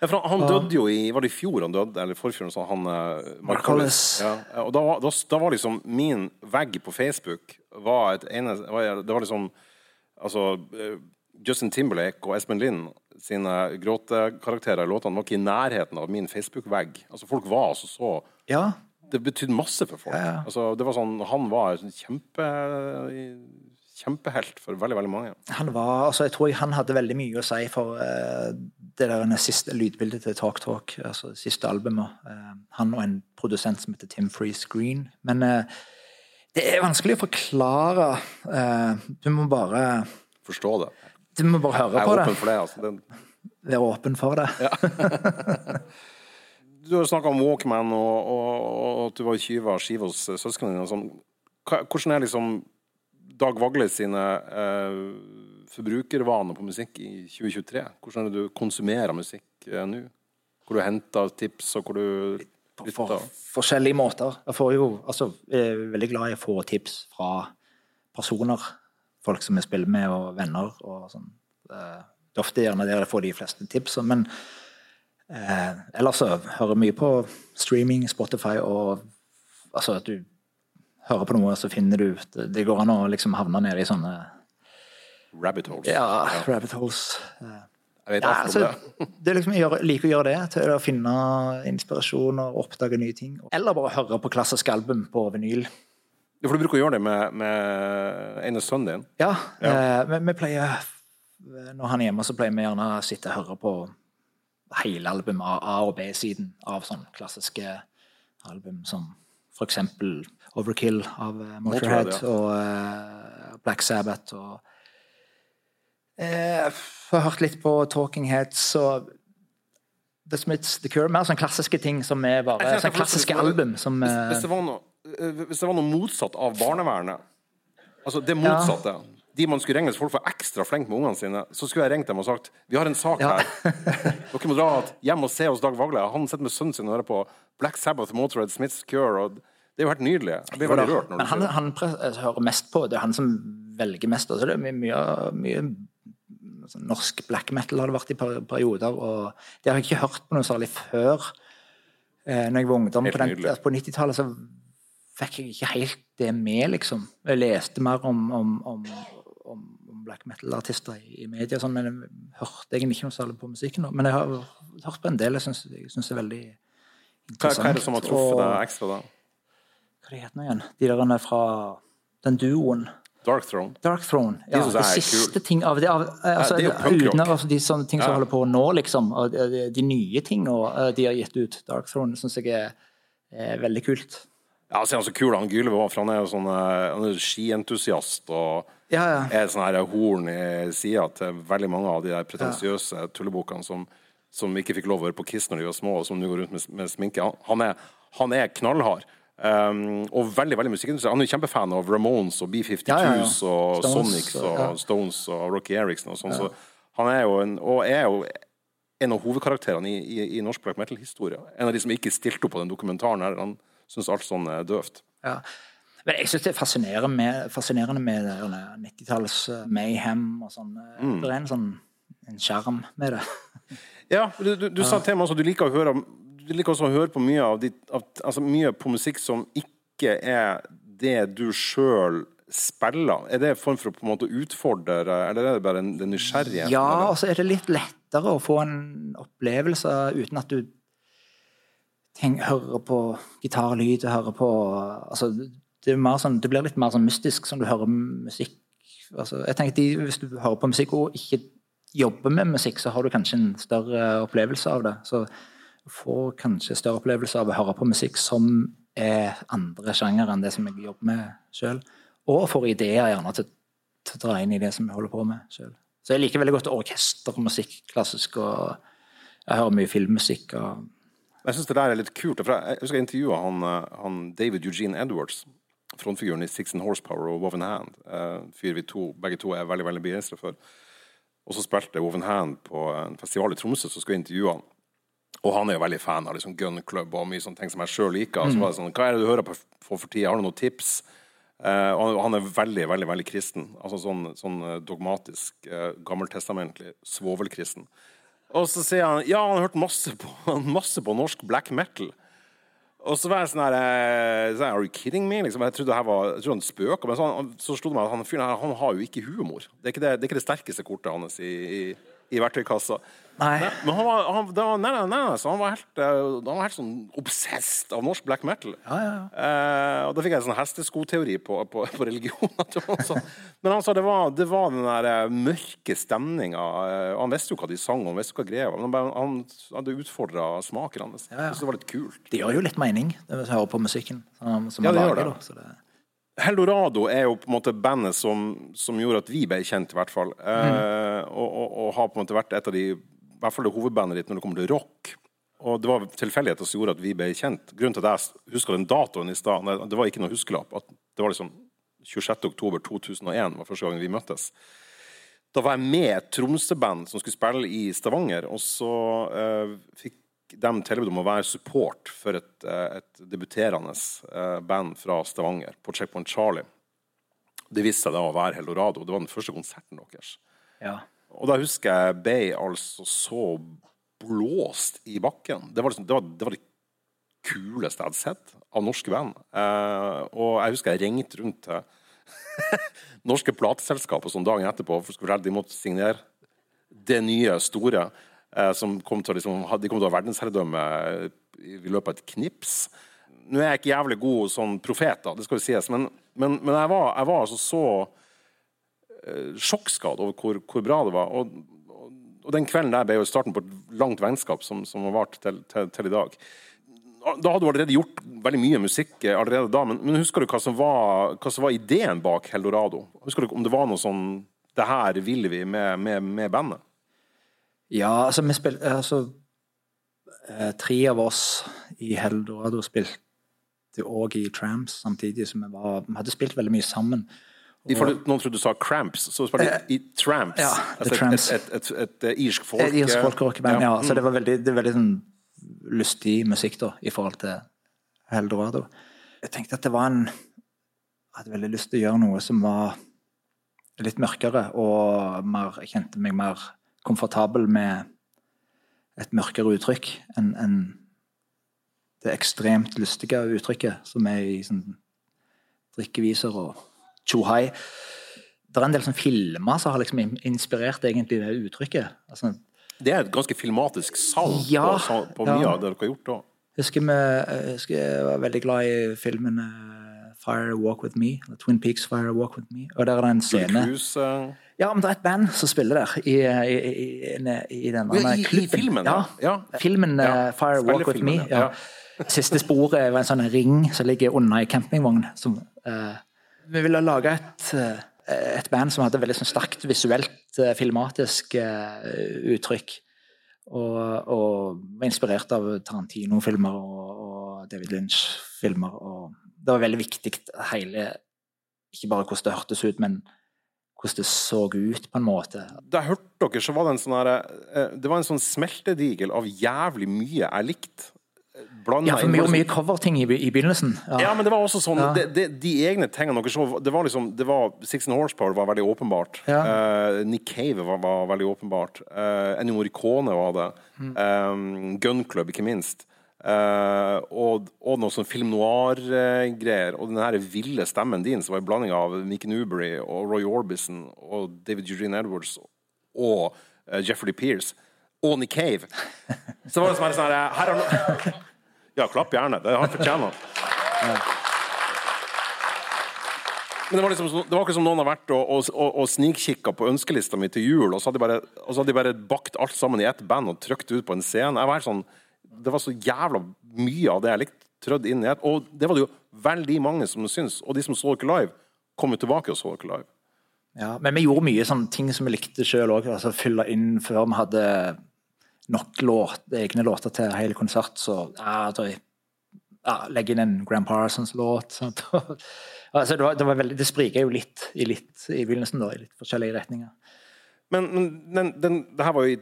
Ja, for han, han døde jo i Var det i fjor han døde? Eller forfjor? Sånn, han, uh, Mark Mark Hollis. Ja, og da, da, da var liksom min vegg på Facebook var et ene, Det var liksom Altså eh, Justin Timberlake og Espen Lind sine gråtekarakterer i låtene var ikke i nærheten av min Facebook-vegg. Altså, folk var altså så Ja, Det betydde masse for folk. Ja. Altså, det var sånn, han var kjempe, kjempehelt for veldig, veldig mange. han var altså Jeg tror han hadde veldig mye å si for uh, det der siste lydbildet til Talk Talk, altså det siste albumet. Uh, han og en produsent som heter Tim Freeze Green. Men uh, det er vanskelig å forklare. Du må bare Forstå det. Du må bare høre på det. Jeg er det. åpen for det. Altså. det Være åpen for det. Du har snakka om Walkman og, og, og at du var tyv av skiva hos søsknene dine. Sånn. Hvordan er liksom Dag Vagle sine eh, forbrukervaner på musikk i 2023? Hvordan er det du konsumerer musikk eh, nå? Hvor du henter tips, og hvor du på for, forskjellige måter. Jeg får jo, altså, jeg er veldig glad i å få tips fra personer. Folk som jeg spiller med, og venner. og sånn. Eh, Det er ofte gjerne der jeg får de fleste tipsene. Men eh, ellers så hører jeg mye på streaming, Spotify, og altså at du hører på noe, så finner du ut det går an å liksom havne nede i sånne Rabbit holes. ja, rabbit holes. Jeg vet ja, altså, det. det er liksom, jeg liker å gjøre det, til å finne inspirasjon og oppdage nye ting. Eller bare høre på klassisk album på vinyl. Ja, For du bruker å gjøre det med, med ene sønnen din? Ja, Eh, vi, vi pleier Når han er hjemme, så pleier vi gjerne å sitte og høre på hele albumet, A- og B-siden av sånne klassiske album som for eksempel Overkill av eh, Motorhead ja. og eh, Black Sabbath og eh, Jeg har hørt litt på Talking Heads og The Smiths, The Cure. Mer sånne klassiske ting som er bare sånn sånne klassiske album som Hvis, hvis, det var noe, hvis det var noe motsatt av barnevernet, altså det motsatte De man skulle ringe hvis folk var ekstra flinke med ungene sine, så skulle jeg ringt dem og sagt Vi har en sak Ja. her. Dere må dra hjem og se hos Dag Vagle. Han sitter med sønnen sin og hører på Black Sabbath, Motorhead, Smiths Cure. Og det er jo helt nydelig. Jeg blir veldig rørt når Men han, han eh, hører mest på, det er han som velger mest. Altså det er mye, mye, mye sånn norsk black metal har det vært i perioder, og det har jeg ikke hørt på noe særlig før. Eh, når jeg var ungdom Helt på, den- på 90-tallet, så fikk jeg ikke helt det med, liksom. Jeg leste mer om, om, om, om, black metal-artister i, i media, sånn, men jeg hørte egentlig ikke noe særlig på musikken. Men jeg har hørt på en del jeg syns er veldig interessant. hva er det som har truffet deg ekstra da? Hva det heter nå igjen? De der fra den duoen. Dark Throne? Dark Throne. Ja, de det er siste ting av det av, altså, det er jo punkrock. uten, altså, De sånne ting som Ja. holder på nå, liksom. Og de, de nye tingene de har gitt ut. Dark Throne syns jeg er, er veldig kult. Ja, så er han så kul, han Gylve var, for han er jo sånn eh, han er skientusiast og Ja, ja. er sånn her horn i sida til veldig mange av de der pretensiøse tullebokene som, som ikke fikk lov å være på Kiss når de var små, og som nå går rundt med, med sminke. Han, han, er, han er knallhard. Um, og veldig veldig musikkinteressert. Han er jo kjempefan av Ramones og B-52s Ja, ja, ja. og Stones, Sonics og. Stones og Rocky Eriksen og sånn. Så han er jo en, og er jo en av hovedkarakterene i, i, i norsk black metal-historie. En av de som ikke stilte opp på den dokumentaren her. Han syns alt sånn er døvt. ja. Men jeg syns det er fascinerende med, fascinerende med 90-talls eh, mayhem og sånn. Mm. Det er en sånn en sjarm med det. Ja, du, du, du sa til meg også at du liker å høre Du liker også å høre på mye av ditt av, Altså mye på musikk som ikke er det du sjøl spiller. Er det en form for å på en måte utfordre, eller er det bare den nysgjerrigheten? Ja, og så er det litt lettere å få en opplevelse uten at du tenker, hører på gitarlyd og hører på altså, det, mer sånn, det blir litt mer sånn mystisk som du hører musikk. Altså, jeg tenker de, Hvis du hører på musikk og ikke jobber med musikk, så har du kanskje en større opplevelse av det. Så får kanskje større opplevelse av å høre på musikk som er andre sjanger enn det som jeg jobber med sjøl. Og får ideer gjerne til, til å dra inn i det som jeg holder på med sjøl. Så jeg liker veldig godt orkestermusikk, klassisk, og jeg hører mye filmmusikk. og Jeg syns det der er litt kult. For jeg husker jeg intervjua han, eh, han David Eugene Edwards, frontfiguren i Six and Horsepower og Woven Hand. Uh, fyr vi to, begge to er veldig veldig begeistra for. Og så spilte Woven Hand på en festival i Tromsø, så skulle jeg intervjue han. Og han er jo veldig fan av liksom gun club og mye sånne ting som jeg sjøl liker. Og så var det sånn, Hva er det du hører på for, for tida? Har du noen tips? Eh, og han- er veldig, veldig veldig kristen. Altså sånn, sånn eh, dogmatisk, uh, gammeltestamentlig svovelkristen. Og så sier han ja, han har hørt masse på, masse på norsk black metal. Og så var jeg sånn her eh, Are you kidding me? Liksom, jeg trodde, her var, jeg trodde han spøka, men så, han- så slo det meg at han fyren her han har jo ikke humor. Det er ikke det, det, er ikke det sterkeste kortet hans i, i i verktøykassa. Nei. Nei, men han var, han, var, nei, nei, nei, så han var helt, eh, han var helt sånn obsessed av norsk black metal. Ja, ja, Eh, og da fikk jeg en sånn hesteskoteori på, på, på religion. sånn. Men han sa det var, det var den der eh, mørke stemninga. eh, Han visste jo hva de sang, om, visste hva greia var. Men han, hadde utfordra smaken hans. Ja, ja. Så det var litt kult. Det gjør jo litt mening, det å høre på musikken som, som Ja, man lager. det. Da, så det. Heldorado er jo på en måte bandet som, som gjorde at vi ble kjent, i hvert fall. Eh, og, og, og har på en måte vært et av de I hvert fall det hovedbandet ditt når det kommer til rock. Og det var tilfeldigheter som gjorde at vi ble kjent. Grunnen til at jeg huska den datoen i stad, det var ikke noe huskelapp. Det var liksom 26. oktober 2001 var første gangen vi møttes. Da var jeg med et Tromsø-band som skulle spille i Stavanger, og så eh, fikk de tilbud om å være support for et, eh, et debuterende eh, band fra Stavanger, på Checkpoint Charlie. Det viste seg da å være Heldorado. Det var den første konserten deres. Ja. Og da husker jeg ble altså så blåst i bakken. Det var, liksom, det, var, det var det kuleste jeg hadde sett av norske band. Eh, og jeg husker jeg ringte rundt til norske plateselskaper som sånn dagen etterpå for skulle fortelle de måtte signere det nye, store, som kom til å, liksom, de kom til å ha verdensherredømme i i løpet av et knips. Nå er jeg ikke jævlig god sånn profet, da, det skal jo sies, men, men, men jeg, var, jeg var altså så sjokkskadd over hvor, hvor bra det var. Og, og, og den kvelden der ble jo starten på et langt vennskap som, som har vart til, til, til i dag. Da hadde du allerede gjort veldig mye musikk eh, allerede da, men, men husker du hva som, var, hva som var ideen bak Heldorado? Husker du om det var noe sånn Det her ville vi med, med, med bandet? Ja, altså vi spilte altså, eh, Tre av oss i Heldorado spilte òg i Tramps samtidig som vi var Vi hadde spilt veldig mye sammen. I fall noen trodde du sa Cramps, så spilte de i Tramps. ja, altså Tramps. et, et, et, et, et irsk folk. Et irsk folkerockeband, ja. Så Mm. det var veldig, det var veldig sånn lystig musikk da, i forhold til Heldorado. Jeg tenkte at det var en Jeg hadde veldig lyst til å gjøre noe som var litt mørkere, og mer, jeg kjente meg mer komfortabel med et mørkere uttrykk enn en det ekstremt lystige uttrykket som er i sånn drikkeviser og tjohai. Det er en del sånn filmer som har liksom inspirert egentlig det uttrykket. Altså, Det er et ganske filmatisk salg Ja, på, på mye ja. av det dere har gjort da. Jeg husker, jeg husker jeg var veldig glad i filmen eh, Fire Walk With Me. Twin Peaks Fire Walk With Me. Og der er det en scene Cruise, eh, Ja, men det er et band som spiller der, i, i, i, i, i den Ja, i- filmen, ja. Ja. Filmen eh, Ja, Fire Walk With Me. ja. Siste sporet var en sånn ring som ligger under ei campingvogn. Som, uh, vi ville lage et, eh, et band som hadde veldig sånn sterkt visuelt, eh, filmatisk uh, uttrykk. Og, og var inspirert av Tarantino-filmer og, og David Lynch-filmer. Det var veldig viktig hele Ikke bare hvordan det hørtes ut, men hvordan det så ut, på en måte. Da jeg hørte dere, så var det en sånn her, eh, Det var en sånn smeltedigel av jævlig mye jeg likte. Blandet Ja, for vi gjorde mye coverting i, i begynnelsen. Ja, men det var også sånn Ja. det, det, De egne tingene dere så Det var liksom det var, Sixten Horsepower var veldig åpenbart. Ja. Uh, Nick Cave var, var veldig åpenbart. Uh, Ennio Morricone var det. Mm. Um, Gun Club, ikke minst. Eh, og, og noe sånn film noir-greier. og den her ville stemmen din, som var en blanding av Mickey Newbury og Roy Orbison og David Eugene Edwards og uh, Jeffrey Pierce. Og Nick Cave. Så var det som er sånn her, her no- Ja, klapp gjerne. Det har han fortjent. Men det var, liksom, det var ikke som noen har vært og, og, og, snikkikka på ønskelista mi til jul, og så hadde de bare bakt alt sammen i ett band og trykt ut på en scene. Jeg var helt sånn, det var så jævla mye av det jeg likte, trødd inn i ett. Og det var det jo veldig mange som syntes. Og de som så dere live, kom jo tilbake og så dere live. Ja, men vi gjorde mye sånne ting som vi likte sjøl òg. Altså fylle inn før vi hadde nok låt, egne låter til hele konsert. Så ja, da, ja, legge inn en Grand Parsons-låt. altså, det, var, det, var veldig, det spriker jo litt i, litt i begynnelsen, da, i litt forskjellige retninger. Men, men den, den, det her var jo i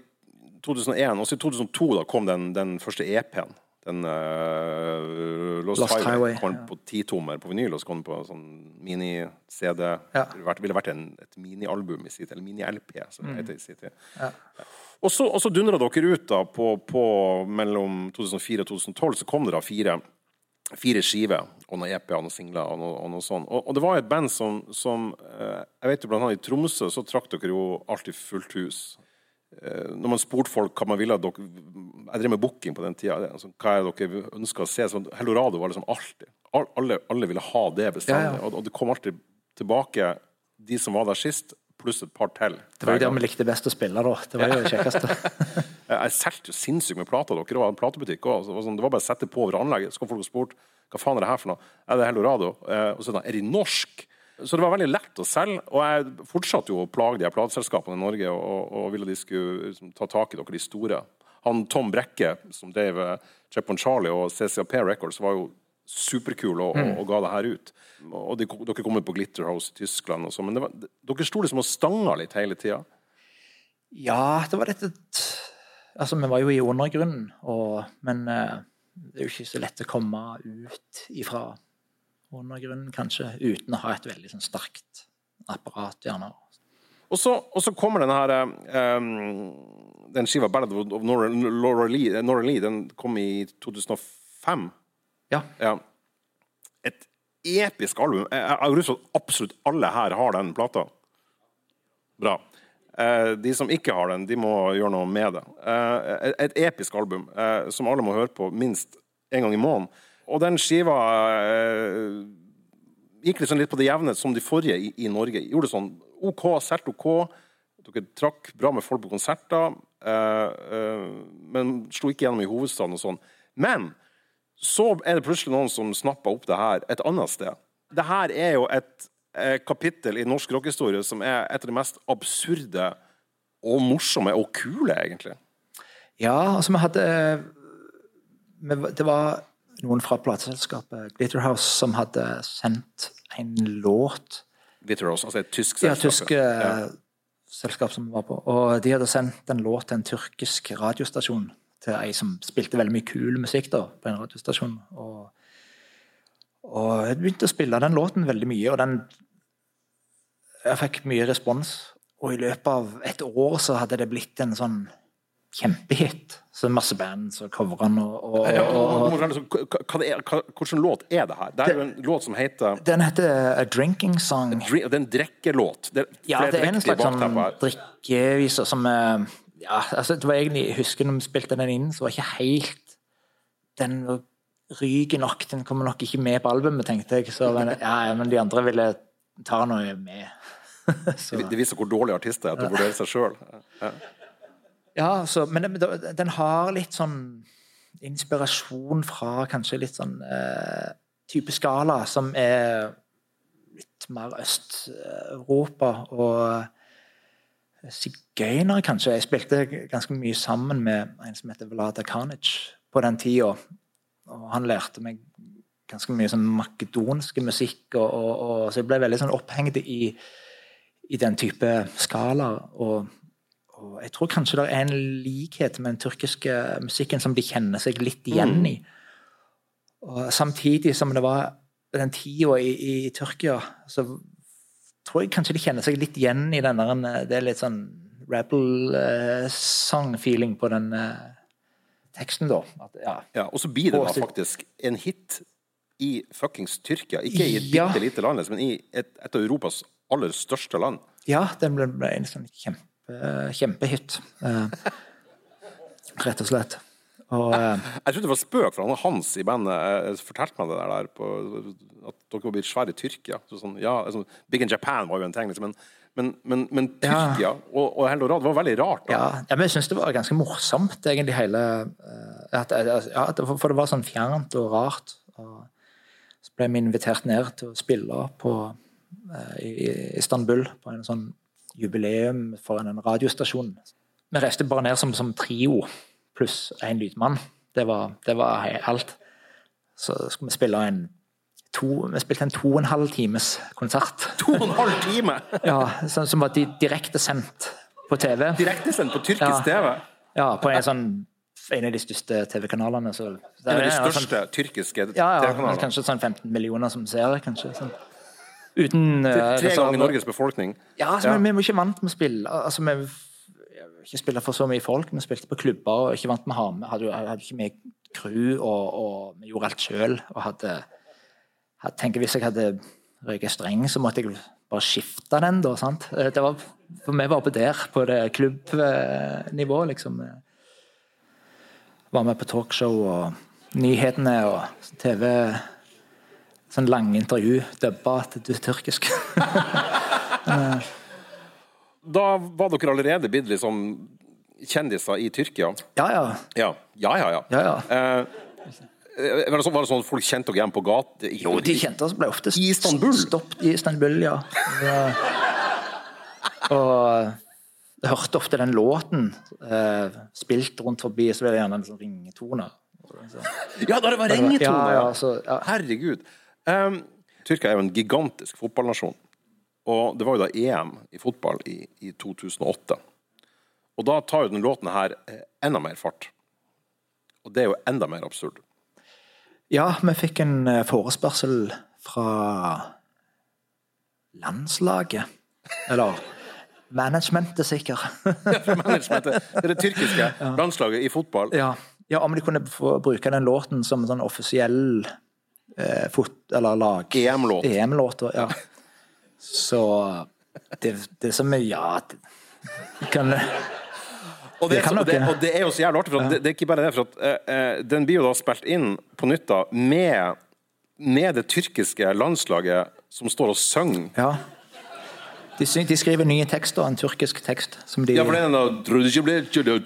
2001, og så i 2002 da kom den, den første EP-en. Den uh, Lost, Lost Highway. Highway, kom ja. på titommer på vinyl, og så kom den på sånn mini-CD. Ja. Det ville vært, en, et mini-album i sin eller mini-LP, som Mm. det heter i sin tid. Og så, og så dundra dere ut da på, på mellom 2004 og 2012, så kom det da fire, fire skiver og noen EP-er og noen singler og noe, og noe sånt. Og, og det var et band som, som eh, Jeg vet jo blant annet i Tromsø så trakk dere jo alltid fullt hus. Eh, Når man spurte folk hva man ville at dere Jeg drev med booking på den tida. Altså, hva er det dere ønska å se? Så Helorado var liksom alltid alle, alle ville ha det bestandig. Ja, ja. Og, og det kom alltid tilbake de som var der sist, pluss et par til. Det var jo der vi likte best å spille, da. Det var jo det kjekkeste. Jeg solgte jo sinnssykt med plater. Dere hadde en platebutikk. Det var, sånn, det var bare å sette på over anlegget. Så kom folk og spurte hva faen er det her for noe. Er det Helorado? Eh, og så er det, er de norsk? Så det var veldig lett å selge. Og jeg fortsatte jo å plage de her plateselskapene i Norge og, og, ville de skulle liksom, ta tak i dere, de store. Han Tom Brekke, som drev eh, Chep on Charlie og CCAP Records, var jo superkul og, og, og ga det her ut. Og de, dere kom jo på Glitterhouse i Tyskland og sånn. Men det var, dere sto liksom og stanga litt hele tida. Ja, det var dette Altså, vi var jo i undergrunnen, og, men uh, det er jo ikke så lett å komme ut ifra undergrunnen, kanskje, uten å ha et veldig sånn sterkt apparat, gjerne. Og så, og så kommer den her um, Den skiva 'Ballad of Nora, Laura Lee', Nora Lee den kom i 2005. Ja. Ja. Et episk album. Jeg har lyst til at absolutt alle her har den plata. Bra. Eh, de som ikke har den, de må gjøre noe med det. Eh, et, et episk album eh, som alle må høre på minst en gang i måneden. Og den skiva eh, gikk liksom litt på det jevne som de forrige i, i Norge. Gjorde sånn OK, solgte OK. Dere trakk bra med folk på konserter, eh, eh, men slo ikke gjennom i hovedstaden og sånn. Men så er det plutselig noen som snapper opp det her et annet sted. Det her er jo et eh, kapittel i norsk rockehistorie som er et av de mest absurde og morsomme og kule, egentlig. Ja, altså vi hadde eh, Det var noen fra plateselskapet Glitterhouse som hadde sendt en låt Glitterhouse, altså et tysk selskap? Ja, tysk ja. selskap som var på. Og de hadde sendt en låt til en tyrkisk radiostasjon. Til ei som spilte veldig mye kul musikk da, på en radiostasjon. Og, og jeg begynte å spille den låten veldig mye, og den Jeg fikk mye respons. Og i løpet av et år så hadde det blitt en sånn kjempehit. Så masse band som covra den. Og, og, det er- Hvilken låt er det her? Det er jo en låt som heter den heter A Drinking Song. Det er en drikkelåt. Ja, det er en slags sånn drikkevise som eh, Ja, altså, det var egentlig Jeg husker når vi spilte den inn, så var ikke helt Den ryker nok, den kommer nok ikke med på albumet, tenkte jeg. Så, men, ja, men de andre ville ta noe med. så, Det viser hvor dårlig artist det er til å vurdere seg sjøl. ja, så, men den, den har litt sånn inspirasjon fra kanskje litt sånn eh, type skala som er litt mer Øst-Europa. og sigøynere, kanskje. Jeg spilte ganske mye sammen med en som heter Vlada Karnic på den tida. Og han lærte meg ganske mye sånn makedonske musikk, og, og, og, så jeg ble veldig sånn opphengt i, i den type skalaer. Og, og jeg tror kanskje det er en likhet med den tyrkiske musikken som de kjenner seg litt igjen i. Og samtidig som det var den tida i, i Tyrkia, så tror jeg kanskje de kjenner seg litt igjen i den der Det er litt sånn rebel-song-feeling på den eh, teksten, da. At, ja. Ja, og så blir det da faktisk en hit i fuckings Tyrkia. Ikke i et Ja. bitte lite land, men i et, et av Europas aller største land. ja, den ble, ble en sånn kjempe, kjempehit. Eh, rett og slett. Og eh, Jeg trodde det var spøk, for han Hans i bandet eh, fortalte meg det der, på, at dere var blitt svære i Tyrkia. Så sånn, ja, altså, Big in Japan var jo en ting, liksom, men, men, men, men Ja. Og, og Heldorad var veldig rart. Da. ja, ja, men jeg syns det var ganske morsomt, egentlig, hele eh, at, at, ja, For det var sånn fjernt og rart. Og så ble vi invitert ned til å spille på, eh, i i Istanbul på en sånn jubileum for en radiostasjon. Vi reiste bare ned som, som trio, pluss en lydmann. Det var, det var alt. Så skulle vi spille en to, vi spilte en to og en halv times konsert. To og en halv time! Ja, som, som var di direktesendt på TV. Direktesendt på tyrkisk Ja. TV. Ja, på en sånn en av de største TV-kanalene. En av de største sånn- tyrkiske ja, ja, TV-kanalene. kanskje sånn 15 millioner som ser det, kanskje. Sånn. Uten uh, Tre sånn- ganger Norges befolkning. Ja, altså, Men vi var ikke vant med å spille. Altså, vi ikke spille for så mye folk. Vi spilte på klubber og ikke vant med å ha med. Hadde, hadde ikke med crew, og, og vi gjorde alt sjøl. Og hadde, hadde tenker Hvis jeg hadde røyka streng, så måtte jeg bare skifte den, da. sant? Eh, Det var, for vi var på der, på det klubbnivå, liksom. Var med på talkshow og nyhetene og TV. Sånn lange intervju, dubba er tyrkisk. Da var dere allerede blitt liksom kjendiser i Tyrkia? Ja, ja. Ja, ja, ja. ja. ja, ja. Eh, var, det sånn, var det sånn at folk kjente dere igjen på gata? Jo, de kjente oss ble ofte I Istanbul? stoppet i Istanbul, ja. ja. Og jeg hørte ofte den låten eh, spilt rundt forbi, så ble det gjerne en sånn ringetone. Ja, da det var ringetone! Ja, ja, så, ja. Herregud. Um, Tyrkia er jo en gigantisk fotballnasjon. Og det var jo da EM i fotball i, i 2008. Og da tar jo den låten her eh, enda mer fart. Og det er jo enda mer absurd. Ja, vi fikk en eh, forespørsel fra landslaget. Eller managementet, sikkert. Ja, Managementet, det er det tyrkiske landslaget i fotball. ja. ja, om de kunne få bruke den låten som en sånn offisiell eh, fot... Eller lag... EM-låt. EM-låt, ja. Så det, det er så mye Ja, det kan Og det, Det kan og, det, og det er jo så jævlig artig, for at det, det er ikke bare det. For at, eh, eh, den blir jo da spilt inn på nytt da, med, med det tyrkiske landslaget som står og synger. Ja. De, syng- de skriver nye tekster, en tyrkisk tekst, som de Ja, for det er den da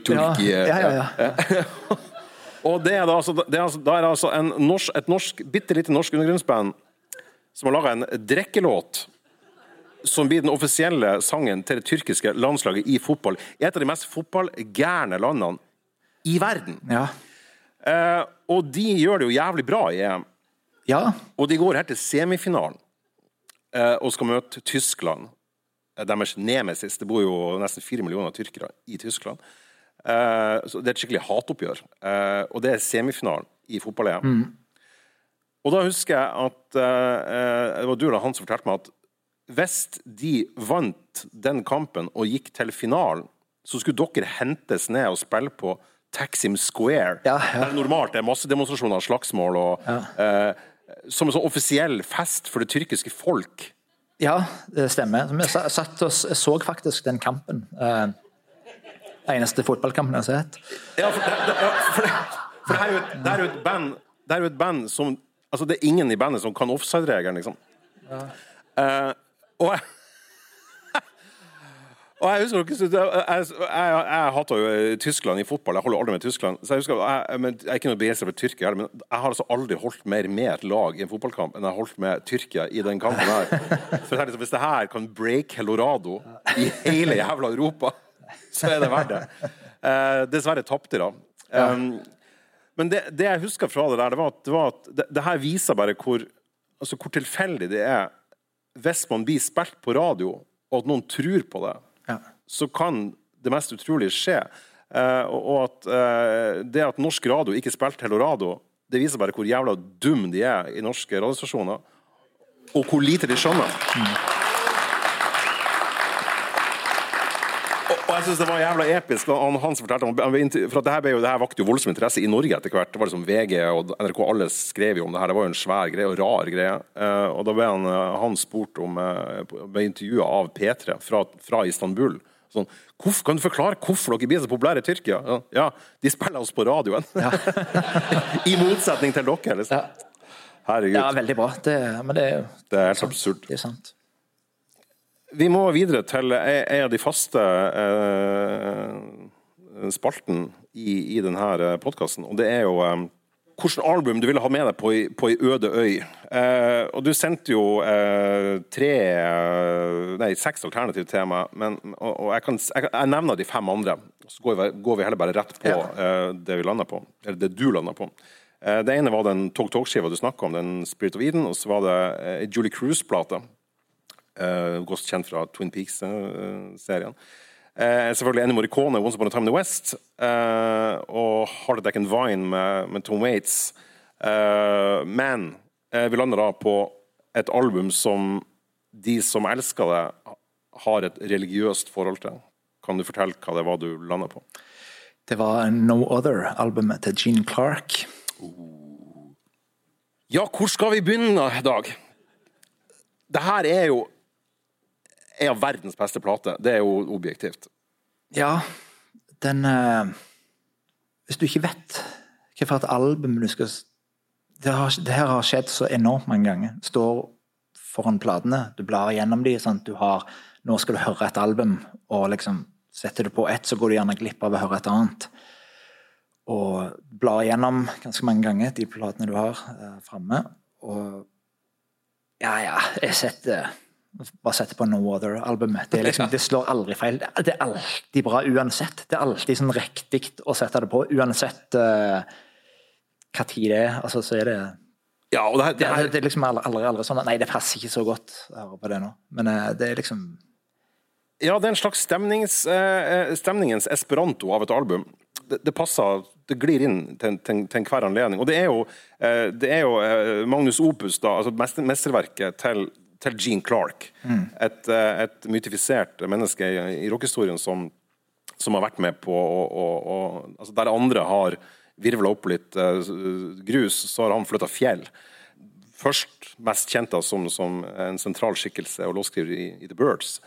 Tyrkia. Ja, ja, ja. Og det er da altså, det er altså, da er det altså en norsk, et norsk, bitte lite norsk undergrunnsband som har laga en drekkelåt som blir den offisielle sangen til det tyrkiske landslaget i fotball. I et av de mest fotballgærne landene i verden. Ja. Eh, og de gjør det jo jævlig bra i EM. ja. Og de går her til semifinalen eh, og skal møte Tyskland. Eh, Deres nemesis. Det bor jo nesten fire millioner tyrkere i Tyskland. Eh, så det er et skikkelig hatoppgjør. Eh, og det er semifinalen i fotball-EM. Og da husker jeg at eh, det var du eller han som fortalte meg at hvis de vant den kampen og gikk til finalen, så skulle dere hentes ned og spille på Taksim Square. Ja, ja. Der det normalt er massedemonstrasjoner, slagsmål og eh, Som en sånn offisiell fest for det tyrkiske folk. ja, det stemmer. Vi satt og så faktisk den kampen. Eh, eneste fotballkampen jeg har sett. Ja, for det, det, for det, for det her er jo et, det er jo et band Det er jo et band som Altså, det er ingen i bandet som kan offside-regelen, liksom. Eh, og jeg og jeg husker jeg, jeg, jeg, jeg hater jo Tyskland i fotball. Jeg holder aldri med Tyskland. Så jeg husker, jeg, men jeg er ikke noe begeistra for Tyrkia, men jeg har altså aldri holdt mer med et lag i en fotballkamp enn jeg har holdt med Tyrkia i den kampen her. For jeg liksom, Hvis det her kan break Helorado i hele jævla Europa, så er det verdt det. Eh, dessverre tapte de, da. Um, men det, det jeg husker fra det der, det var at det, var at det, det her viser bare hvor, altså hvor tilfeldig det er hvis man blir spilt på radio, og at noen tror på det Ja. så kan det mest utrolige skje. Eh, og, at eh, det at norsk radio ikke spilte Helorado, det viser bare hvor jævla dum de er i norske radiostasjoner. Og hvor lite de skjønner. Og, og jeg synes det var jævla episk han, han fortalte For at det her, jo, det her vakte jo voldsom interesse i Norge etter hvert. Det var liksom VG og NRK, alle skrev jo om det her. Det var jo en svær greie og rar greie. Eh, og da ble han, eh, han spurt om eh, Ble intervjua av P3 fra, fra Istanbul. Sånn, hvorfor, kan du forklare hvorfor dere blir så populære i Tyrkia? Ja, ja de spiller oss på radioen. I motsetning til dere, liksom. Herregud. Ja, veldig bra. Det, men det Det er helt absurd. det er sant. Vi må videre til en en av de faste eh, spalten i, i denne podkasten, og det er jo eh, hvilket album du ville ha med deg på ei, på ei øde øy. Eh, og du sendte jo eh, tre eh, Nei, seks alternativ til meg, men, og, og jeg, kan, jeg, jeg nevner de fem andre. Så går vi, går vi heller bare rett på eh, det vi lander på. Eller det du lander på. Eh, det ene var den Talk Talk-skiva du snakka om, den Spirit of Eden, og så var det eh, Julie Cruise-plate. Uh, godt kjent fra Twin Peaks-serien. Eh, selvfølgelig Ennio Morricone, Once Upon a Time in the West. eh, og Heart Attack and Vine med, med Tom Waits. Eh, men eh, vi lander da på et album som de som elsker det, har et religiøst forhold til. Kan du fortelle hva det var du landa på? Det var No Other-albumet til Gene Clark. Ja, hvor skal vi begynne, Dag? Det her er jo en av verdens beste plate. Det er jo objektivt. Ja, den eh, Hvis du ikke vet hvilket album du skal det, har, det her har skjedd så enormt mange ganger. Står foran platene, du blar gjennom de, sant? du har Nå skal du høre et album, og liksom setter du på ett, så går du gjerne glipp av å høre et annet. Og blar gjennom ganske mange ganger de platene du har eh, framme. Og ja, ja, jeg setter bare setter på No Other-albumet. Det, liksom, det slår aldri feil. Det er- alltid bra uansett. Det er alltid sånn riktig å sette det på, uansett uh, hva tid det er. Altså, så er det Ja, det her, det, her er, det er liksom aldri, aldri, aldri sånn at Nei, det passer ikke så godt på det nå. Men uh, det er liksom Ja, det er en slags stemnings, uh, stemningens esperanto av et album. Det, det passer, det glir inn til, til, til enhver anledning. Og det er jo, det er jo Magnus Opus, da, altså mester- mesterverket til, til Gene Clark. Et, eh, et mytifisert menneske i, i rockehistorien som, som har vært med på å, å, å altså Der andre har virvla opp litt uh, grus, så har han flytta fjell. Først mest kjent som, som en sentral skikkelse og låtskriver i, i The Birds.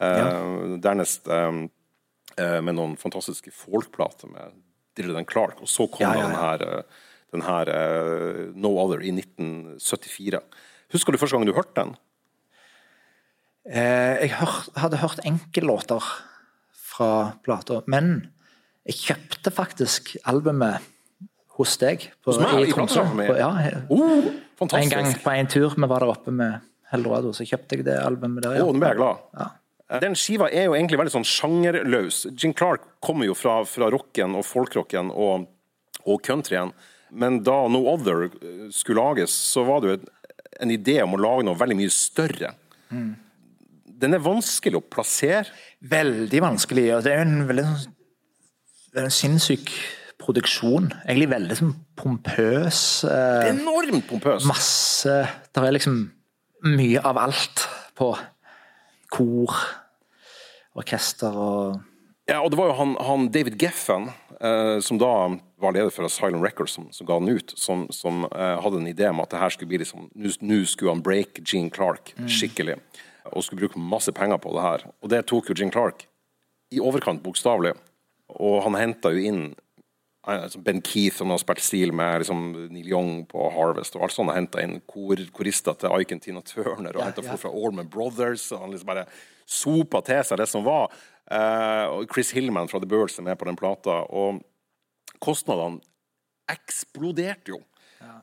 Eh, Dernest um, uh, med noen fantastiske folkplater med Dylan Clark. Og så kom Ja, ja, den her, den her No Other i 1974. Husker du første gang du hørte den? Eh, Jeg hadde hørt enkellåter fra plata, men jeg kjøpte faktisk albumet hos deg. På, i Tromsø. På- Ja, Oh, En gang på en tur vi var der oppe med Eldorado, så kjøpte jeg det albumet der. Ja. Oh, nå ble jeg glad. Ja. Eh, Den skiva er jo egentlig veldig sånn sjangerløs. Jim Clark kommer jo fra, fra rocken og folkrocken og, og countryen. Men da No Other eh, skulle lages, så var det jo en idé om å lage noe veldig mye større. Den er vanskelig å plassere. Veldig vanskelig, og det er en veldig sånn det er en sinnssyk produksjon. Egentlig veldig sånn pompøs. Eh, Enormt pompøs. masse Det er liksom mye av alt på kor, orkester og Ja, og det var jo han, han David Geffen, eh, som da var leder for Asylum Records, som, som ga den ut, som, som eh, hadde en idé om at det her skulle bli liksom Nå skulle han break Gene Clark skikkelig, og skulle bruke masse penger på det her. Og det tok jo Jim Clark i overkant bokstavelig. Og han henta jo inn eh, altså Ben Keith, som har spilt stil med liksom Neil Young på Harvest, og alt sånt. Han henta inn kor, korister til Aiken Tina Turner, og Ja, hentet ja. folk fra Allman Brothers. og Han liksom bare sopa til seg det som var. Eh, og Chris Hillman fra The Birds er med på den plata. Og kostnadene eksploderte jo.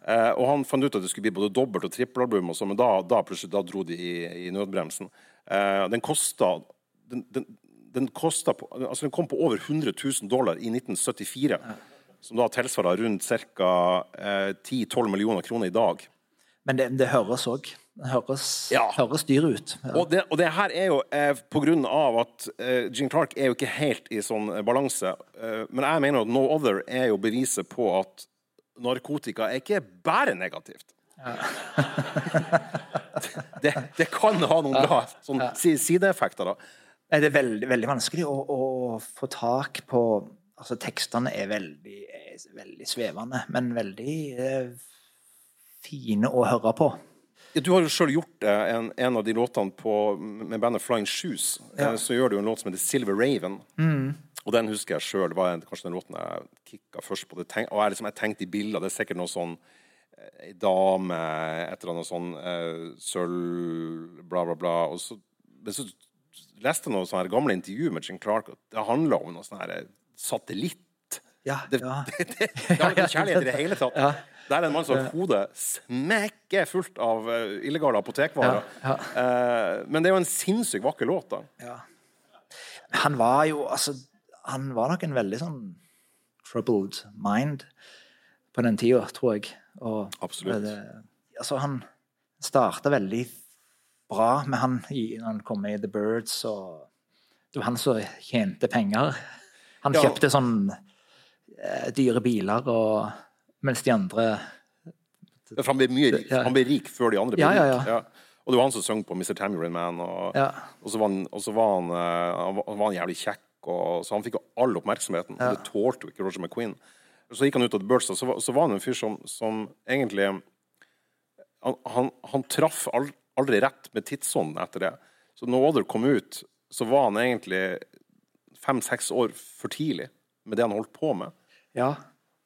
Eh, og han fant ut at det skulle bli både dobbelt- og trippelalbum, men da, da da dro de i, i nødbremsen. Eh, den kosta den, den, den, på, altså den kom på over 100 000 dollar i 1974. Som da tilsvarer rundt ca. Eh, 10-12 millioner kroner i dag. Men det, det høres òg. Det høres, Ja. høres dyr ut. Ja. Og det, og det her er jo eh, på grunn av at eh, Gene Clark er jo ikke helt i sånn balanse. Eh, men jeg mener at No Other er jo beviset på at narkotika er ikke bare negativt. det, det kan ha noen bra sånn, si- sideeffekter, da. Det er veldig, veldig vanskelig å, å få tak på Altså, tekstene er veldig, er veldig svevende, men veldig eh, fine å høre på. Ja, Du har jo sjøl gjort eh, en, en av de låtene på, med bandet Flying Shoes. Eh, så gjør du en låt som heter Silver Raven. Og den husker jeg sjøl. Det var kanskje den låten jeg kicka først på. Det tenk, og jeg, liksom, jeg tenkte i bilder. Det er sikkert noe sånn eh, Ei dame, et eller annet sånn uh, sølv, bla, bla, bla. Og så, men så leste jeg noen sånne her gamle intervjuer med Jim Clark, og det handla om noe sånn her eh, satellitt. Ja, Det, ja. det, det, det har ikke kjærlighet i det hele tatt. Ja. Der er en mann som har hodet smekke fullt av eh, illegale apotekvarer. Ja, ja. men det er jo en sinnssykt vakker låt, da. Ja. Han var jo altså Han var nok en veldig sånn troubled mind på den tida, tror jeg. Og Absolutt. Det, altså, han starta veldig bra med han i, når han kom med i The Birds, og det var han som tjente penger. Han Ja. kjøpte sånn eh, dyre biler, og mens de andre For han ble, mye, han ble rik før de andre ble Ja, ja, rik. ja. Og det var han som sang på Mr. Tambourine Man. Og, og så var han, og så var han, eh, han, var, var jævlig kjekk, og, så han fikk jo all oppmerksomheten. Ja. det tålte jo ikke Roger McQueen. Så gikk han ut av og så, var- så var han en fyr som, som egentlig Han, han, han traff al- aldri rett med tidsånden etter det. Så når Other kom ut, så var han egentlig fem-seks år for tidlig med det han holdt på med. Ja.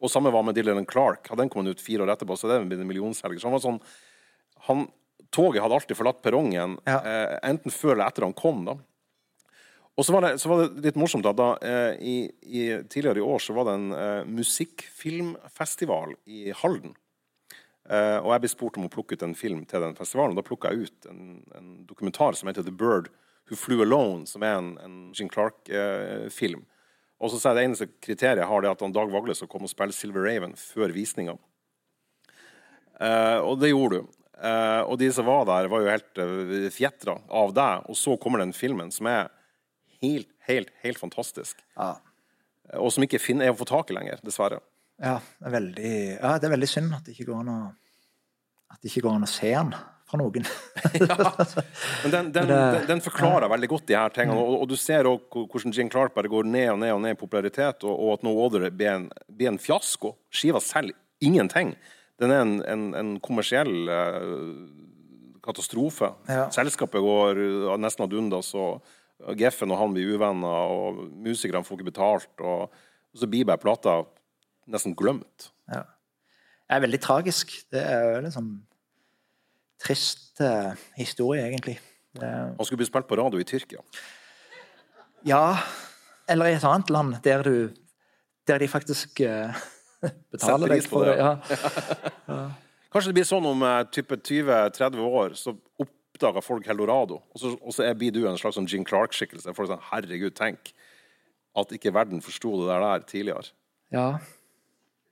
Og samme var med Dylan Clark. Hadde den kommet ut fire år etterpå, så det blitt en millionselger. Så han var sånn han, Toget hadde alltid forlatt perrongen, Ja. eh, enten før eller etter han kom. da. Og så var, det, så var det litt morsomt at da, eh, i, i, tidligere i år så var det en eh, musikkfilmfestival i Halden. Eh, og jeg ble spurt om å plukke ut en film til den festivalen. og Da plukka jeg ut en, en dokumentar som heter The Bird Who Flew Alone, som er en, en Jean Clark-film. og så sa jeg det eneste kriteriet jeg har, det er at han Dag Vagle skal komme og spille Silver Raven før visninga. Eh, og det gjorde du. Eh, og de som var der, var jo helt uh, fjetra av deg. Og så kommer den filmen som er helt, helt, helt fantastisk. Ja. Og som ikke finner, er å få tak i lenger, dessverre. Ja, det er veldig, ja, det er veldig synd at det ikke går an å, går an å se den fra noen. Men den, den, den, den forklarer veldig godt de her tingene. Og, og du ser også hvordan Jean Clark bare går ned og ned og ned i popularitet, og, og at No Other blir en, blir en fiasko. Skiva selger ingenting. Den er en, en, en kommersiell eh, katastrofe. Ja. Selskapet går uh, nesten ad undas, og Geffen og han blir uvenner, og musikerne får ikke betalt, og, og så blir bare plata nesten glemt. Ja. Det er veldig tragisk. Det er jo sånn trist uh, historie, egentlig. Er, Han skulle bli spilt på radio i Tyrkia. ja, eller i et annet land der du Der de faktisk uh, betaler deg for det. det. Ja. Kanskje det blir sånn om uh, type 20-30 år, så oppdager folk Eldorado, og så, og så er, blir du en slags sånn Jean Clark-skikkelse. Folk sånn, herregud, tenk at ikke verden forsto det der, der tidligere. ja.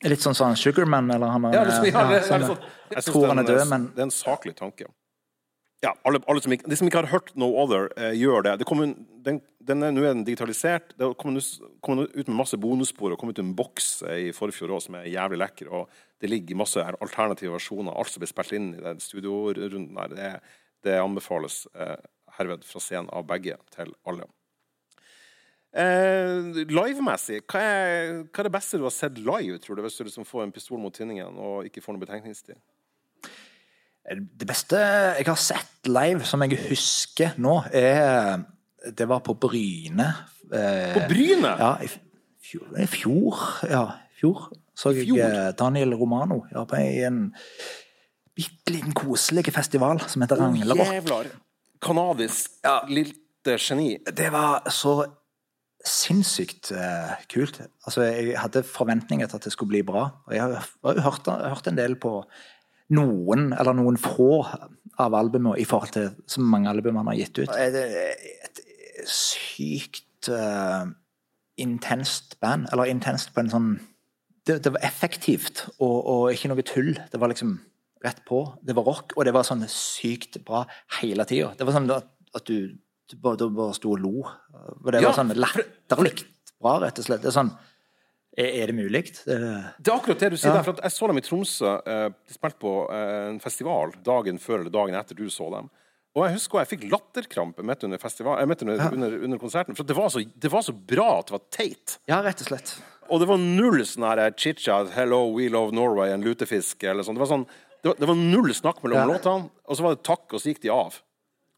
Litt sånn sånn Sugarman, eller han er Ja, liksom, ja, det, sånn, er sånn, jeg tror han er død, men Det er en saklig tanke. Ja, alle, alle som ikke, De som ikke har hørt No Other, eh, gjør det. det kommer, den, den er, nå er den digitalisert. Det kommer kom ut med masse bonusspor og kom ut en boks eh, i forfjor også, som er jævlig lekker. og Det ligger masse alternative versjoner. Alt som blir spilt inn i den studiorunden her. det, det anbefales eh, herved fra scenen av begge til alle. Eh, Livemessig, hva hva er det beste du har sett live, tror du, hvis du liksom får en pistol mot tinningen og ikke får noe betenkningstid? Det beste jeg har sett live, som jeg husker nå, er Det var på Bryne. Eh, På Bryne? Ja, i fjor, fjor ja, fjor så jeg Fjor? eh, Daniel Romano ja, på en bitte liten koselig festival som heter Ranglerok. Jævlar. Kanadisk Ja. lite geni. Det var så sinnssykt uh, kult. Altså, jeg hadde forventninger til at det skulle bli bra. Og jeg har har hørt, hørt en del på noen, eller noen få av albumene i forhold til så mange album han har gitt ut. Det er et sykt uh, intenst band. Eller intenst på en sånn Det, det var effektivt og, og ikke noe tull. Det var liksom rett på. Det var rock, og det var sånn sykt bra hele tida. Det var sånn at, du, du, bare, bare sto og lo. Og det Ja, var sånn latterlig bra, rett og slett. Det er sånn Er, det mulig? Det, er akkurat det du sier Ja. der. For jeg så dem i Tromsø. Eh, de spilte på eh, en festival dagen før eller dagen etter du så dem. Og jeg husker jeg fikk latterkrampe midt under, eh, midt under, under, under konserten. For det var, så, det var så bra at det var teit. ja, rett og slett. Og det var null sånn her chit-chat, 'Hello, we love Norway', en lutefisk eller sånn. Det var, sånn, det var, det var null snakk mellom Ja. låtene, og så var det takk, og så gikk de av.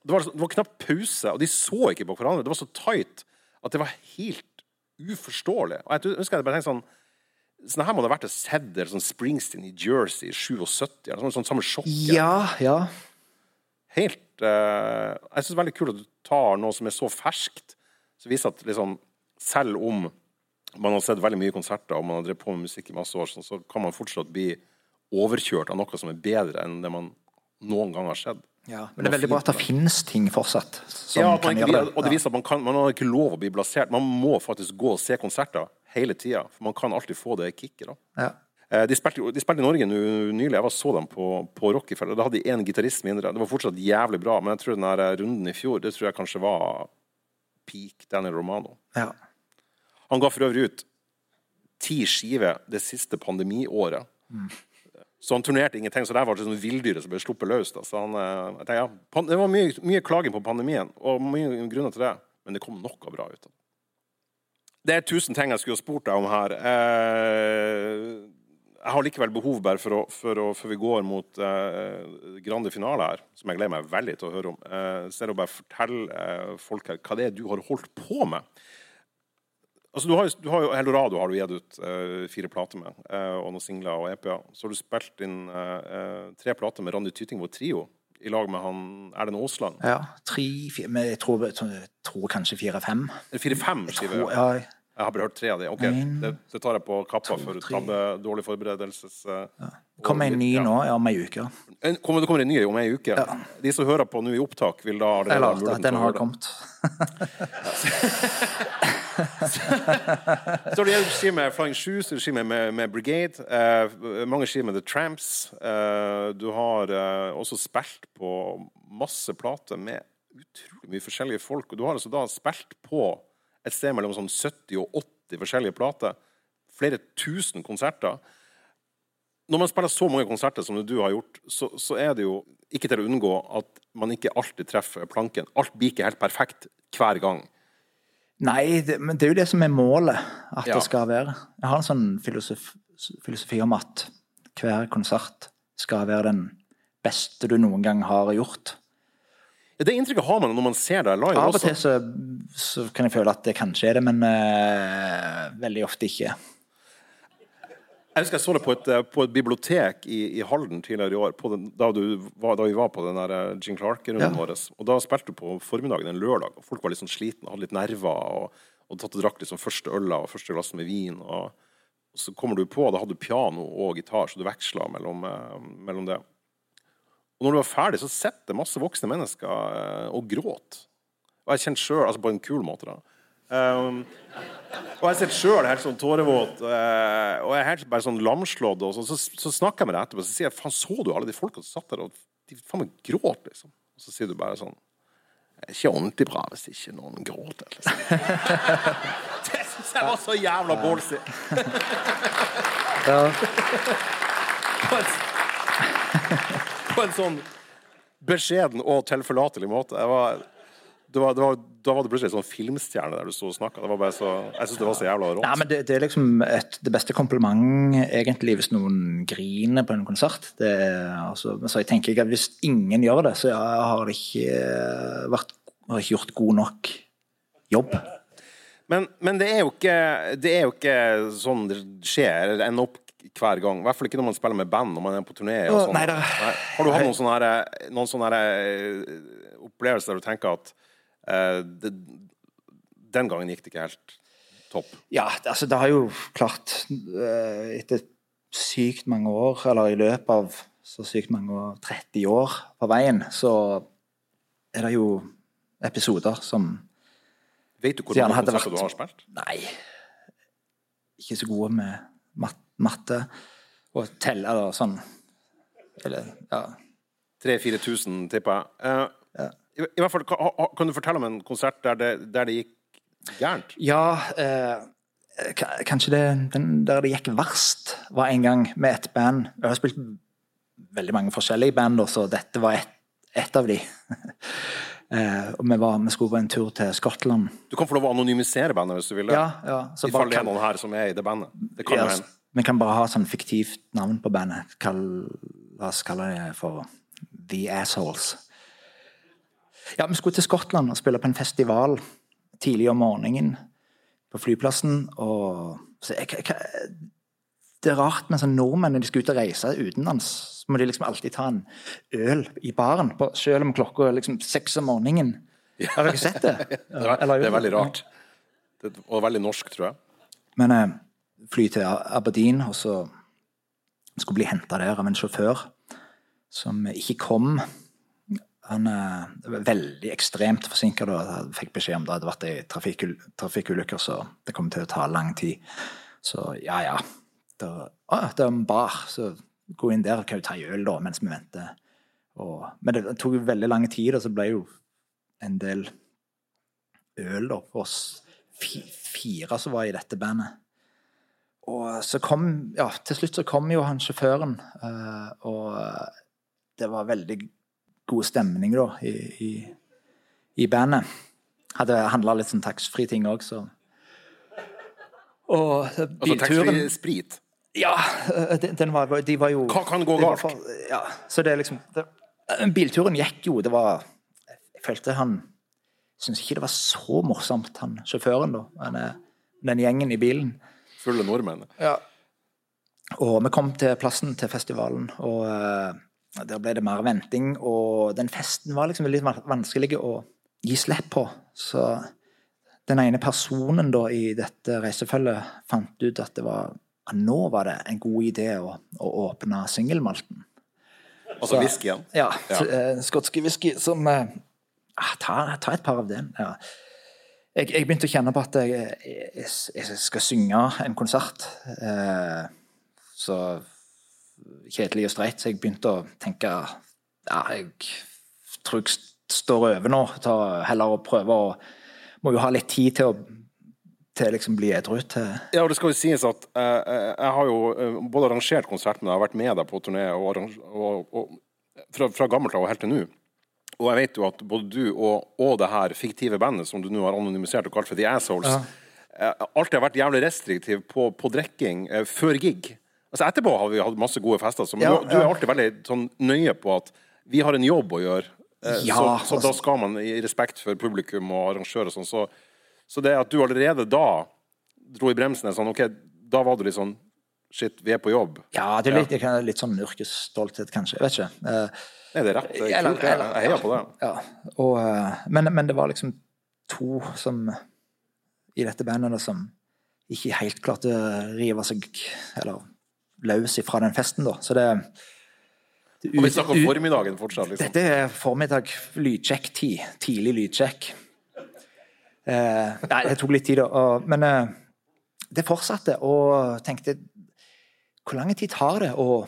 Det var, det var knapt pause, og de så ikke på hverandre. Det var så tight at det var helt uforståelig. Og jeg husker jeg bare tenkte sånn Sånn her må det ha vært et sett sånn Springsteen i Jersey i 77, eller sånn, sånn samme sjokk. Ja, ja. Helt uh, Jeg syns det er veldig kult at du tar noe som er så ferskt, som viser at liksom, selv om man har sett veldig mye konserter og man har drevet på med musikk i masse år, så, så kan man fortsatt bli overkjørt av noe som er bedre enn det man noen gang har sett. ja. Men det er veldig bra at det finnes ting fortsatt Ja, man kan ikke, det. og det viser at man, kan, man har ikke lov å bli blasert. Man må faktisk gå og se konserter hele tida, for man kan alltid få det kicket. Ja. Eh, De spilte, de spilte i Norge nylig. Jeg var så dem på, på Rockefeller. Da hadde de én gitarist mindre. Det var fortsatt jævlig bra, men jeg tror den der runden i fjor det tror jeg kanskje var peak Daniel Romano. Ja. Han ga for øvrig ut ti skiver det siste pandemiåret. Så han turnerte ingenting. Så det var sånn villdyret som ble sluppet løs. Han, eh, tenkte, ja, det var mye, mye klaging på pandemien, og mye grunner til det. Men det kom noe bra ut. av det. Det er tusen ting jeg skulle ha spurt deg om her. Eh, jeg har likevel behov bare for å, for å før vi går mot eh, grande finale her, som jeg gleder meg veldig til å høre om, eh, så er det å bare fortelle eh, folk her hva det er du har holdt på med. Altså, du har, jo- du har jo Eldorado har du gitt ut uh, fire plater med, uh, og noen singler og EP-er. Så har du spilt inn uh, tre plater med Randi Tytingvold Trio i lag med han Erlend Aasland. Ja, tre, fire, men jeg tror, tror, tror kanskje fire-fem. Fire-fem skiver. Tror- ja. Ja, Jeg har bare hørt tre av de. Ok, det, det tar jeg på kappa for tabbe, dårlig forberedelses... eh, Kommer en ny Ja. nå om ei uke. En- Kommer, det kommer en ny om ei uke. De som hører på nå i opptak, vil da allerede ha muligheten den har kommet. Så det gjelder ski med Flying Shoes, ski med, med, med Brigade, eh, mange ski med The Tramps. Eh, du har eh, også spilt på masse plater med utrolig mye forskjellige folk. Og du har altså da spilt på et sted mellom sånn 70 og 80 forskjellige plater. Flere tusen konserter. Når man spiller så mange konserter som du har gjort, så, så er det jo ikke til å unngå at man ikke alltid treffer planken. Alt blir ikke helt perfekt hver gang. Nei, det, men det er jo det som er målet at Ja. det skal være. Jeg har en sånn filosof, filosofi om at hver konsert skal være den beste du noen gang har gjort. Det inntrykket har man når man ser deg live Av og til så, så kan jeg føle at det kanskje er det, men uh, veldig ofte ikke. Jeg husker jeg så det på et, eh, på et bibliotek i, i Halden tidligere i år, på den, da, du var, da vi var på den der eh, Gene Clark-runden Ja. vår. Og da spilte du på formiddagen en lørdag, og folk var litt sånn slitne, hadde litt nerver, og, og tatt og drakk liksom første øla og første glass med vin. Og, og så kommer du på, da hadde du piano og gitar, så du veksla mellom, eh, mellom det. Og når du var ferdig, så sitter masse voksne mennesker eh, og gråter. Og jeg kjente sjøl, altså på en kul måte, da. Um, og jeg sitter sjøl helt sånn tårevåt, eh, og jeg er helt bare sånn lamslått. Og så, så, så snakker jeg med deg etterpå, så sier jeg faen, så du alle de folka som satt der og de faen meg gråt, liksom? Og så sier du bare sånn Det er ikke ordentlig bra hvis ikke noen gråter, liksom. det syns jeg var så jævla ballsy. en, på en sånn beskjeden og tilforlatelig måte. Jeg var, det var, det var, da var det plutselig en sånn filmstjerne der du sto og snakka. Jeg syns det var så jævla rått. Nei, men det, det er liksom et, det beste kompliment, egentlig, hvis noen griner på en konsert. Det, altså, så jeg tenker ikke at hvis ingen gjør det, så har det ikke vært har ikke gjort god nok jobb. Men, men det, er ikke, det er jo ikke sånn det skjer, ender opp hver gang. I hvert fall ikke når man spiller med band når man er på turné. Og Å, sånn. nei, Har du hatt noen sånne, her, noen sånne her, eh, opplevelser der du tenker at uh, det, den gangen gikk det ikke helt topp? Ja, altså det har jo klart eh, Etter sykt mange år, eller i løpet av så sykt mange år, 30 år på veien, så er det jo episoder som Vet du hvor mange konserter du har spilt? Nei. Ikke så gode med mat matte og telle og sånn. Eller, ja. 3000-4000, tipper jeg. Uh, Ja. i, I hvert fall, kan, du fortelle om en konsert der det, der det gikk gærent? Ja, uh, ka- kanskje det den der det gikk verst, var en gang med et band. Jeg har spilt veldig mange forskjellige band, så dette var ett et av de. eh, og vi, var, vi skulle på en tur til Skottland. Du kan få lov å anonymisere bandet hvis du vil. Ja, ja. Så I fall det er noen her som er i det bandet. Det kan yes, hende. Vi kan bare ha sånn fiktivt navn på bandet. Kall, la oss kalle det for The Assholes. Ja, vi skulle til Skottland og spille på en festival tidlig om morgenen på flyplassen. Og så jeg, jeg, det er rart med sånn nordmenn når de skal ut og reise utenlands. Så må de liksom alltid ta en øl i baren, på, selv om klokka er liksom seks om morgenen. Har dere sett det? Det er, det er veldig rart. Det, og veldig norsk, tror jeg. Men eh, fly til Aberdeen, og så skulle bli henta der av en sjåfør som ikke kom. Han eh, var veldig ekstremt forsinka fikk beskjed om det hadde vært ei trafikkul trafikkulykke, så det kom til å ta lang tid. Så ja, ja. Det, å, det er en bar, så gå inn der, kan jo ta øl da, mens vi venter. Og, men det tok jo veldig lang tid, og så ble jo en del øl da, for oss fire som var i dette bandet. Og så kom Ja, til slutt så kom jo han sjåføren, eh, og det var veldig god stemning da i, i, i bandet. Hadde handla litt sånn taxfree-ting òg, så Og Altså taxfree-sprit. Ja, øh, den, den var, de var jo Hva kan gå galt? For, ja, så det er liksom det, Bilturen gikk jo, det var Jeg følte han Syns ikke det var så morsomt, han sjåføren, da. Men, eh, den gjengen i bilen. Fulle nordmenn. Og vi kom til plassen til festivalen, og uh, der ble det mer venting. Og den festen var liksom litt vanskelig å gi slipp på. Så den ene personen da i dette reisefølget fant ut at det var at nå var det en god idé å, å åpne singelmalten. Altså whiskyen. Ja, Ja. ja. skotske whisky som eh, ah, ta, ta et par av den. Ja. Jeg, jeg begynte å kjenne på at jeg, jeg, jeg skal synge en konsert. Eh, så kjedelig og streit, så jeg begynte å tenke ja, jeg tror jeg står over nå. Ta heller å prøve å Må jo ha litt tid til å til liksom bli edru til Ja, og det skal jo sies at eh, eh, jeg har jo eh, både arrangert konsert, men jeg har vært med deg på turné og, og, og, fra, fra gammelt av og helt til nå. Og jeg vet jo at både du og, og det her fiktive bandet som du nå har anonymisert og kalt for The Assholes, ja. alltid har vært jævlig restriktiv på, på drikking eh, før gig. Altså Etterpå har vi hatt masse gode fester, så, men Ja, du, du er alltid veldig sånn nøye på at vi har en jobb å gjøre. eh, Ja, så, så altså- da skal man i respekt for publikum og arrangør og sånn, så, så det at du allerede da dro i bremsen er sånn, ok, da var du litt sånn Shit, vi er på jobb. Ja, det er litt, ja. litt sånn yrkesstolthet, kanskje. Jeg vet ikke. Eh, Er det rett? Det er kult, jeg, jeg heier på det. Ja, og, eh, men, men det var liksom to som i dette bandet som ikke helt klarte å rive seg eller løs ifra den festen, da. Så det, det Og vi snakker om formiddagen fortsatt, liksom. Dette er formiddag lydsjekk-tid. Tidlig lydsjekk. Eh, nei, det tok litt tid, da. Men eh, det fortsatte, og tenkte Hvor lang tid tar det å,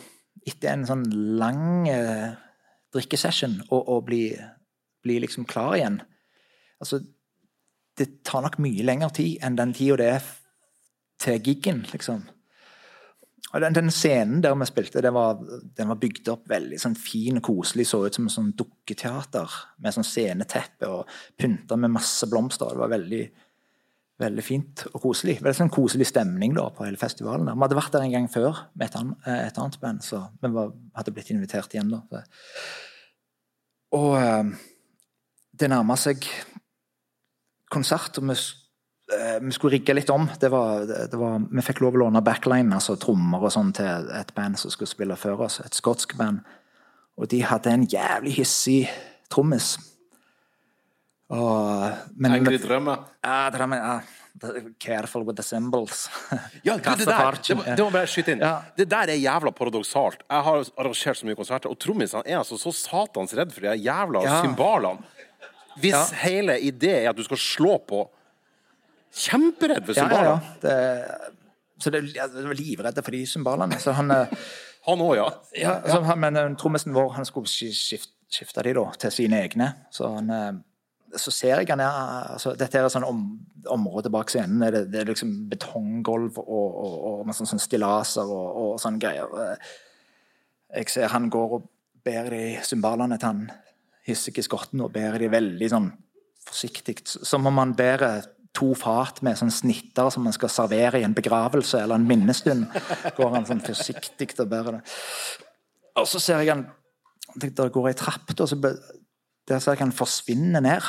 etter en sånn lang eh, drikkesession, og, og bli, bli liksom klar igjen? Altså, det tar nok mye lengre tid enn den tida det er til giggen, liksom. Og den, den scenen der vi spilte, det var, den var bygd opp veldig sånn fin og koselig. Så ut som en sånn dukketeater med sånn sceneteppe og pynta med masse blomster. Det var veldig, veldig fint og koselig. Veldig sånn koselig stemning da på hele festivalen. Vi hadde vært der en gang før med et, annet, et annet band, så vi var, hadde blitt invitert igjen da. Og eh, det nærma seg konsert, og vi, eh, vi skulle rigge litt om. Det var, det var, vi fikk lov å låne backline, altså trommer og sånn, til et band som skulle spille før oss. Et skotsk band. Og de hadde en jævlig hissig trommis. Og, men, Angry drømme. Ja, drømmer ja, Careful with the symbols. Ja, du, det, der, det, må, det må bare skyte inn. Ja. Det der er jævla paradoksalt. Jeg har arrangert så mye konserter, og trommisene er altså så satans redd for de jævla Ja. cymbalene. Hvis Ja. hele ideen er at du skal slå på Kjemperedd for Ja, ja, ja. Det, så det, ja, det var livredde for de symbolene. Så han, eh, Han òg, ja. ja, så han, men eh, trommisen vår han skulle skif- skif- skifte de da til sine egne. Så han eh, så ser jeg han er altså, Dette er et sånn om, område bak scenen. Det, det er liksom betonggulv og, og, og med sånn, sånn stillaser og, og sånne greier. Jeg ser han går og bærer de symbolene til han hissige skotten, og bærer de veldig sånn forsiktig. Som om han bærer to fat med sånn snitter som man skal servere i en begravelse eller en minnestund. Går han sånn forsiktig og bærer det. Og så ser jeg han Det går ei trapp, og så der ser jeg han forsvinne ned.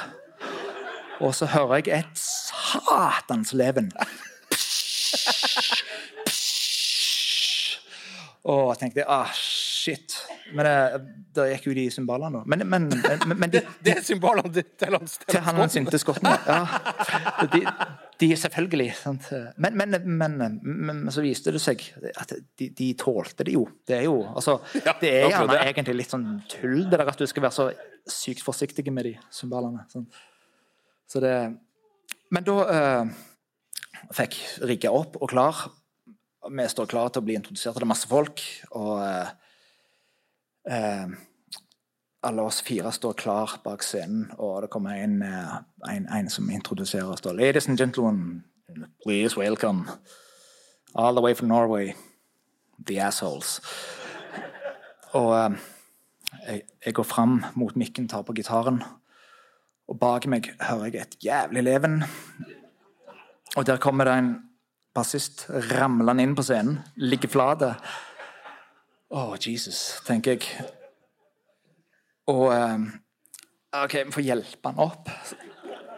Og så hører jeg et satans leven. Og jeg tenkte ah, shit. Men det, det gikk jo de symbolene, da. Men, men, men, men de, Det er symbolene til han til han han sinte skotten, ja. De, de selvfølgelig sant? Men, men, men, men, men så viste det seg at de, de tålte det jo. Det er jo altså, Ja, Det er gjerne egentlig litt sånn tull, det der at du skal være så sykt forsiktig med de symbolene. Sånn. Så det Men da eh, fikk rigga opp og klar. Vi står klar til å bli introdusert. Det er masse folk. Og eh, eh, alle oss fire står klar bak scenen, og det kommer en, eh, en, en som introduserer oss. Ladies and gentlemen, please welcome all the way from Norway, the assholes. Og eh, jeg, jeg går fram mot mikken, tar på gitaren, og bak meg hører jeg et jævlig leven. Og der kommer det en bassist ramlende inn på scenen, ligger flat. Å, Jesus, tenker jeg. Og eh, OK, vi får hjelpe han opp.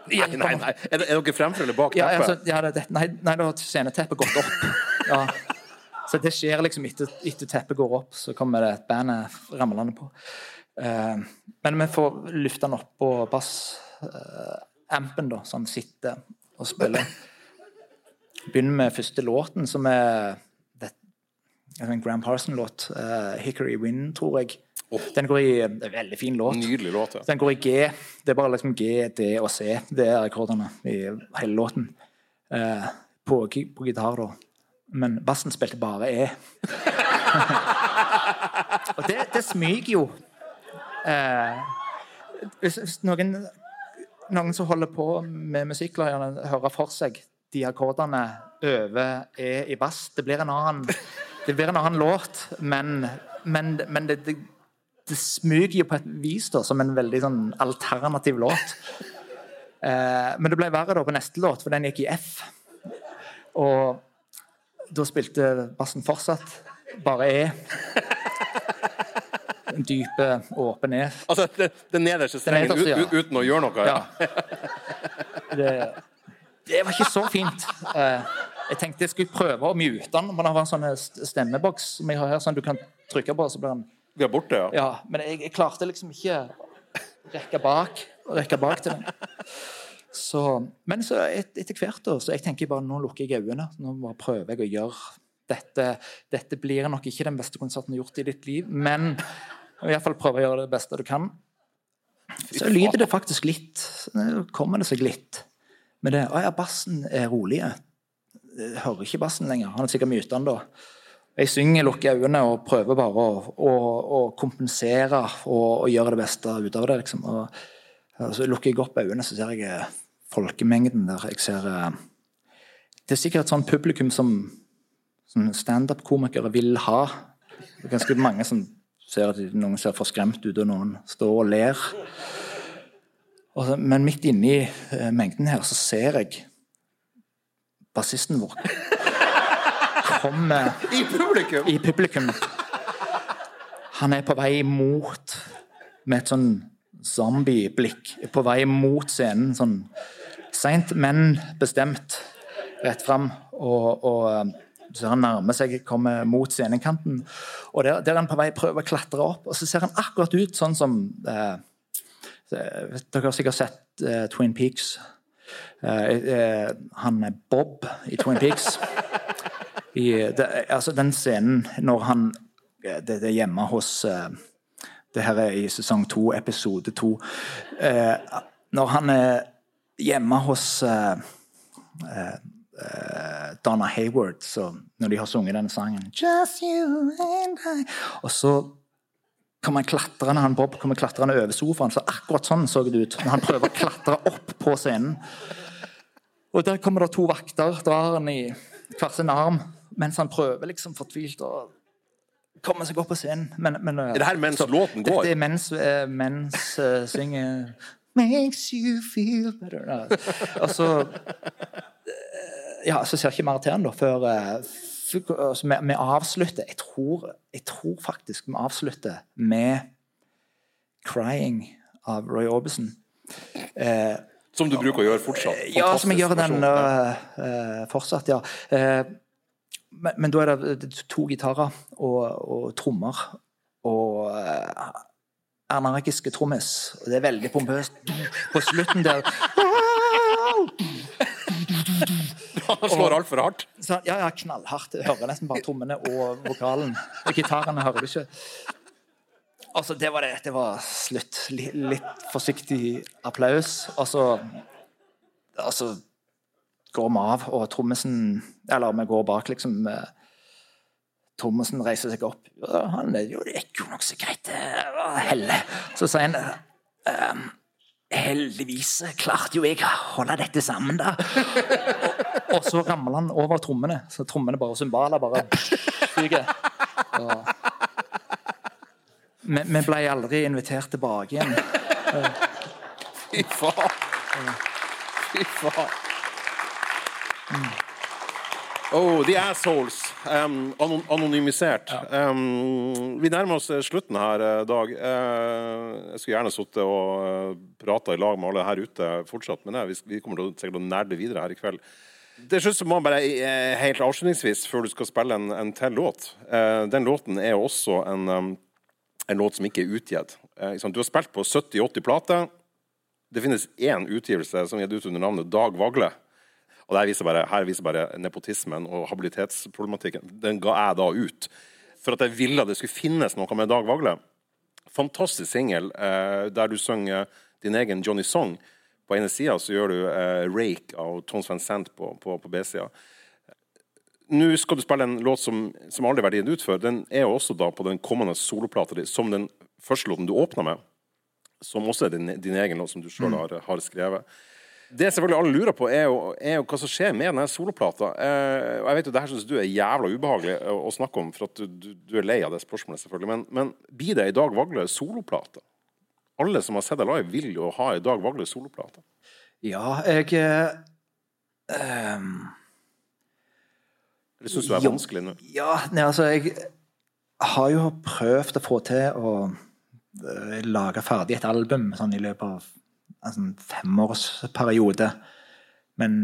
Nei, nei, nei. Er, er dere fremfor eller bak Ja, teppet? altså, ja, det, det, nei, nei, da har sceneteppet gått opp. Ja. Så det skjer liksom etter, etter teppet går opp, så kommer det et band ramlende på. Eh, men vi får løfte den opp på bassampen, da, så han sitter og spiller. Begynner med første låten, som er en Gram Parson-låt. eh, 'Hickory Wind', tror jeg. Den går i en veldig fin låt. Nydelig låt. Ja. Den går i G. Det er bare liksom G, D og C. Det er akkordene i hele låten. Eh, på, på gitar, da. Men bassen spilte bare E. og det, det smyger jo. Eh, hvis, noen, noen som holder på med musikk, hører for seg de akkordene over E i bass. Det blir en annen, blir en annen låt, men, men, men det, det, det smyger jo på et vis da, som en veldig sånn alternativ låt. Eh, men det ble verre da på neste låt, for den gikk i F. Og da spilte bassen fortsatt bare E. En dype, åpen E. Altså, det, den nederste strengen nederste, ja. uten å gjøre noe? Ja. Det, det var ikke så fint. Eh, Jeg tenkte jeg skulle prøve å mute den, men det var en sånn stemmeboks som jeg har her, sånn du kan trykke på, så blir den er borte, ja. Ja, men jeg, jeg klarte liksom ikke rekke bak rekke bak til den. Så, men så et, etter hvert, da, så jeg tenker bare nå lukker jeg øynene. Nå bare prøver jeg å gjøre dette. Dette blir nok ikke den beste konserten du har gjort i ditt liv, men i iallfall fall prøve å gjøre det beste du kan. Så lyder det faktisk litt. Kommer det seg litt. med det Å ja, bassen er rolig. Jeg hører ikke bassen lenger. Han er sikkert myta den da. Jeg synger, lukker øynene og prøver bare å, å, å kompensere og, og gjøre det beste ut av det. liksom. Og, og så lukker jeg opp øynene, så ser jeg folkemengden der. Jeg ser eh, Det er sikkert et sånt publikum som, som standup-komikere vil ha. Det er ganske mange som ser at noen ser for skremt ut, og noen står og ler. Og men midt inni eh, mengden her så ser jeg bassisten vår komme I publikum! i publikum. Han er på vei mot med et sånn zombieblikk. På vei mot scenen, sånn seint, men bestemt. Rett fram. Og, og eh, så han nærmer seg, kommer mot scenekanten. Og der, der er han på vei prøver å klatre opp, og så ser han akkurat ut sånn som eh, Dere har sikkert sett eh, Twin Peaks. Eh, eh, han er Bob i Twin Peaks i det, altså den scenen når han Det, det er hjemme hos eh, Det her er i sesong to, episode to. Eh, når han er hjemme hos eh, eh, eh, Donna Hayward, så når de har sunget denne sangen Just you and I Og så kommer han klatrende, han Bob kommer klatrende over sofaen. Så akkurat sånn så det ut når han prøver å klatre opp på scenen. Og der kommer det to vakter, drar han i hver sin arm, mens han prøver liksom fortvilt å komme seg opp på scenen. Men, men, Er det her mens låten går? Det er mens, uh, mens uh, synger Makes you feel better. Og så eh, Ja, så ser jeg ikke mer til den da, før eh, altså, vi, vi avslutter jeg tror, jeg tror faktisk vi avslutter med 'Crying' av Roy Orbison. Eh, Som du bruker å gjøre fortsatt. ja, som jeg gjør den uh, øh, fortsatt, ja. Uh, men, men da er det to gitarer og, og trommer. Og uh, energiske trommis. Og det er veldig pompøst. På slutten der Han slår altfor hardt. så, Ja, ja, knallhardt. Jeg hører nesten bare trommene og vokalen. Og gitarene hører du ikke. Altså, det var det. Det var slutt. Litt, Litt forsiktig applaus. Og så Altså går vi av, og trommisen Eller vi går bak, liksom. eh, reiser seg opp. Han jo, det gikk jo nokså greit, det var helle. Så sier han ehm, Heldigvis klarte jo jeg å holde dette sammen, da. Og, og så ramler han over trommene, så trommene bare og cymbaler bare fyker. Vi, vi ble aldri invitert tilbake igjen. Fy faen. Fy faen. Oh, the assholes. Um, anonymisert. anonymisert. Um, vi nærmer oss eh, slutten her, eh, Dag. Uh, jeg skulle gjerne sittet og prata i lag med alle her ute fortsatt, men jeg, vi, kommer til å, sikkert å nerde videre her i kveld. Det slutt må bare helt avslutningsvis, før du skal spille en, en til låt uh, Den låten er også en, um, en låt som ikke er utgitt. Uh, du har spilt på 70-80 plater. Det finnes én utgivelse som er gitt ut under navnet Dag Vagle. Og der viser bare, her viser bare nepotismen og habilitetsproblematikken. Den ga jeg da ut. For at jeg ville det skulle finnes noe med Dag Vagle. Fantastisk singel eh, der du synger din egen Johnny Song. På ene sida så gjør du eh, 'Rake' av Tons Van Sant på, på, på B-sida. Nå skal du spille en låt som, som aldri har vært gitt ut før. Den er jo også da på den kommende soloplata di, som den første låten du åpna med. Som også er din, din egen låt, som du sjøl har, har skrevet. Det selvfølgelig alle lurer på, er jo, er jo hva som skjer med denne soloplata. Eh, jeg vet jo, det her synes du er jævla ubehagelig å, å snakke om, for at du, du, du, er lei av det spørsmålet, selvfølgelig. Men, men blir det i Dag Vagle soloplate? Alle som har sett deg live, vil jo ha i Dag Vagle soloplate. Ja, jeg eh, ehm, Eller syns du det er vanskelig nå? Ja, nei, altså Jeg har jo prøvd å få til å eh, lage ferdig et album sånn i løpet av sånn femårsperiode. Men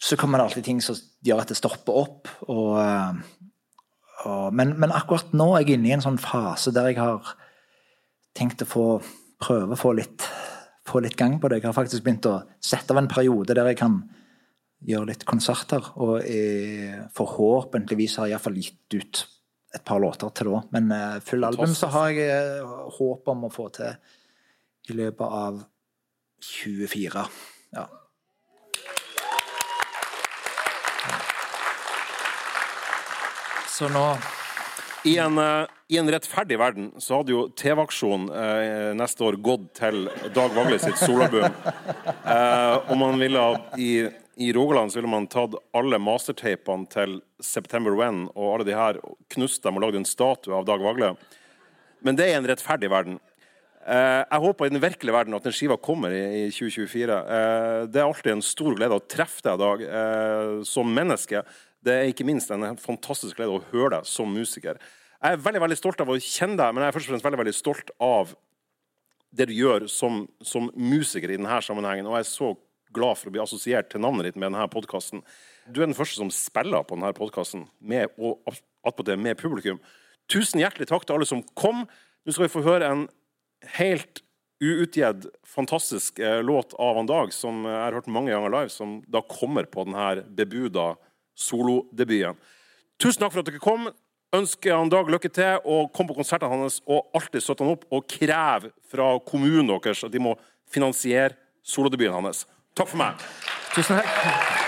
så kommer det alltid ting som gjør at det stopper opp. Og, eh, og, men, men akkurat nå er jeg inne i en sånn fase der jeg har tenkt å få prøve å få litt, få litt gang på det. Jeg har faktisk begynt å sette av en periode der jeg kan gjøre litt konserter. Og eh, forhåpentligvis har jeg iallfall gitt ut et par låter til da. Men eh, full album så har jeg eh, håp om å få til i løpet av 24. Ja. Så nå I en, eh, I en rettferdig verden så hadde jo TV-aksjonen eh, neste år gått til Dag Vagle sitt solabum. Eh, og man ville ha, i, I Rogaland så ville man tatt alle mastertapene til September When og alle de her, knust dem og lagd en statue av Dag Vagle. Men det er en rettferdig verden. Eh, jeg håper i den virkelige verden at den skiva kommer i, i 2024. Uh, det er alltid en stor glede å treffe deg, Dag, uh, som menneske. Det er ikke minst en fantastisk glede å høre deg som musiker. Jeg er veldig veldig stolt av å kjenne deg, men jeg er først og fremst veldig, veldig stolt av det du gjør som, som musiker i denne sammenhengen. Og jeg er så glad for å bli assosiert til navnet ditt med denne podkasten. Du er den første som spiller på denne podkasten, attpåtil med publikum. Tusen hjertelig takk til alle som kom. Nå skal vi få høre en helt uutgitt, fantastisk eh, låt av en Dag, som jeg har hørt mange ganger live, som da kommer på denne bebuda solodebuten. Tusen takk for at dere kom. Ønsker han Dag lykke til, og kom på konsertene hans og alltid støtte han opp og krev fra kommunen deres at de må finansiere solodebuten hans. Takk for meg. Tusen takk.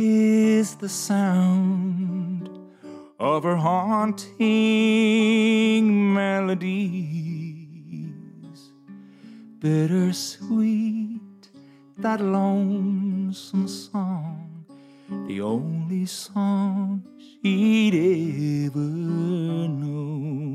Is the sound of her haunting melodies. Bittersweet, that lonesome song, the only song she'd ever known.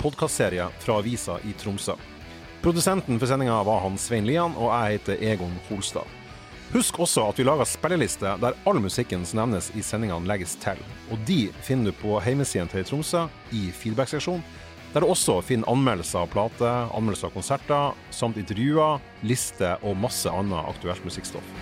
Podkastserie fra avisa i Tromsø. Produsenten for sendinga var han Svein Lian, og jeg heter Egon Holstad. Husk også at vi lager spilleliste der all musikken som nevnes i sendingene, legges til. Og de finner du på hjemmesiden til Tromsø i feedback-seksjonen, der du også finner anmeldelser av plater, anmeldelser av konserter, samt intervjuer, liste og masse annet aktuelt musikkstoff.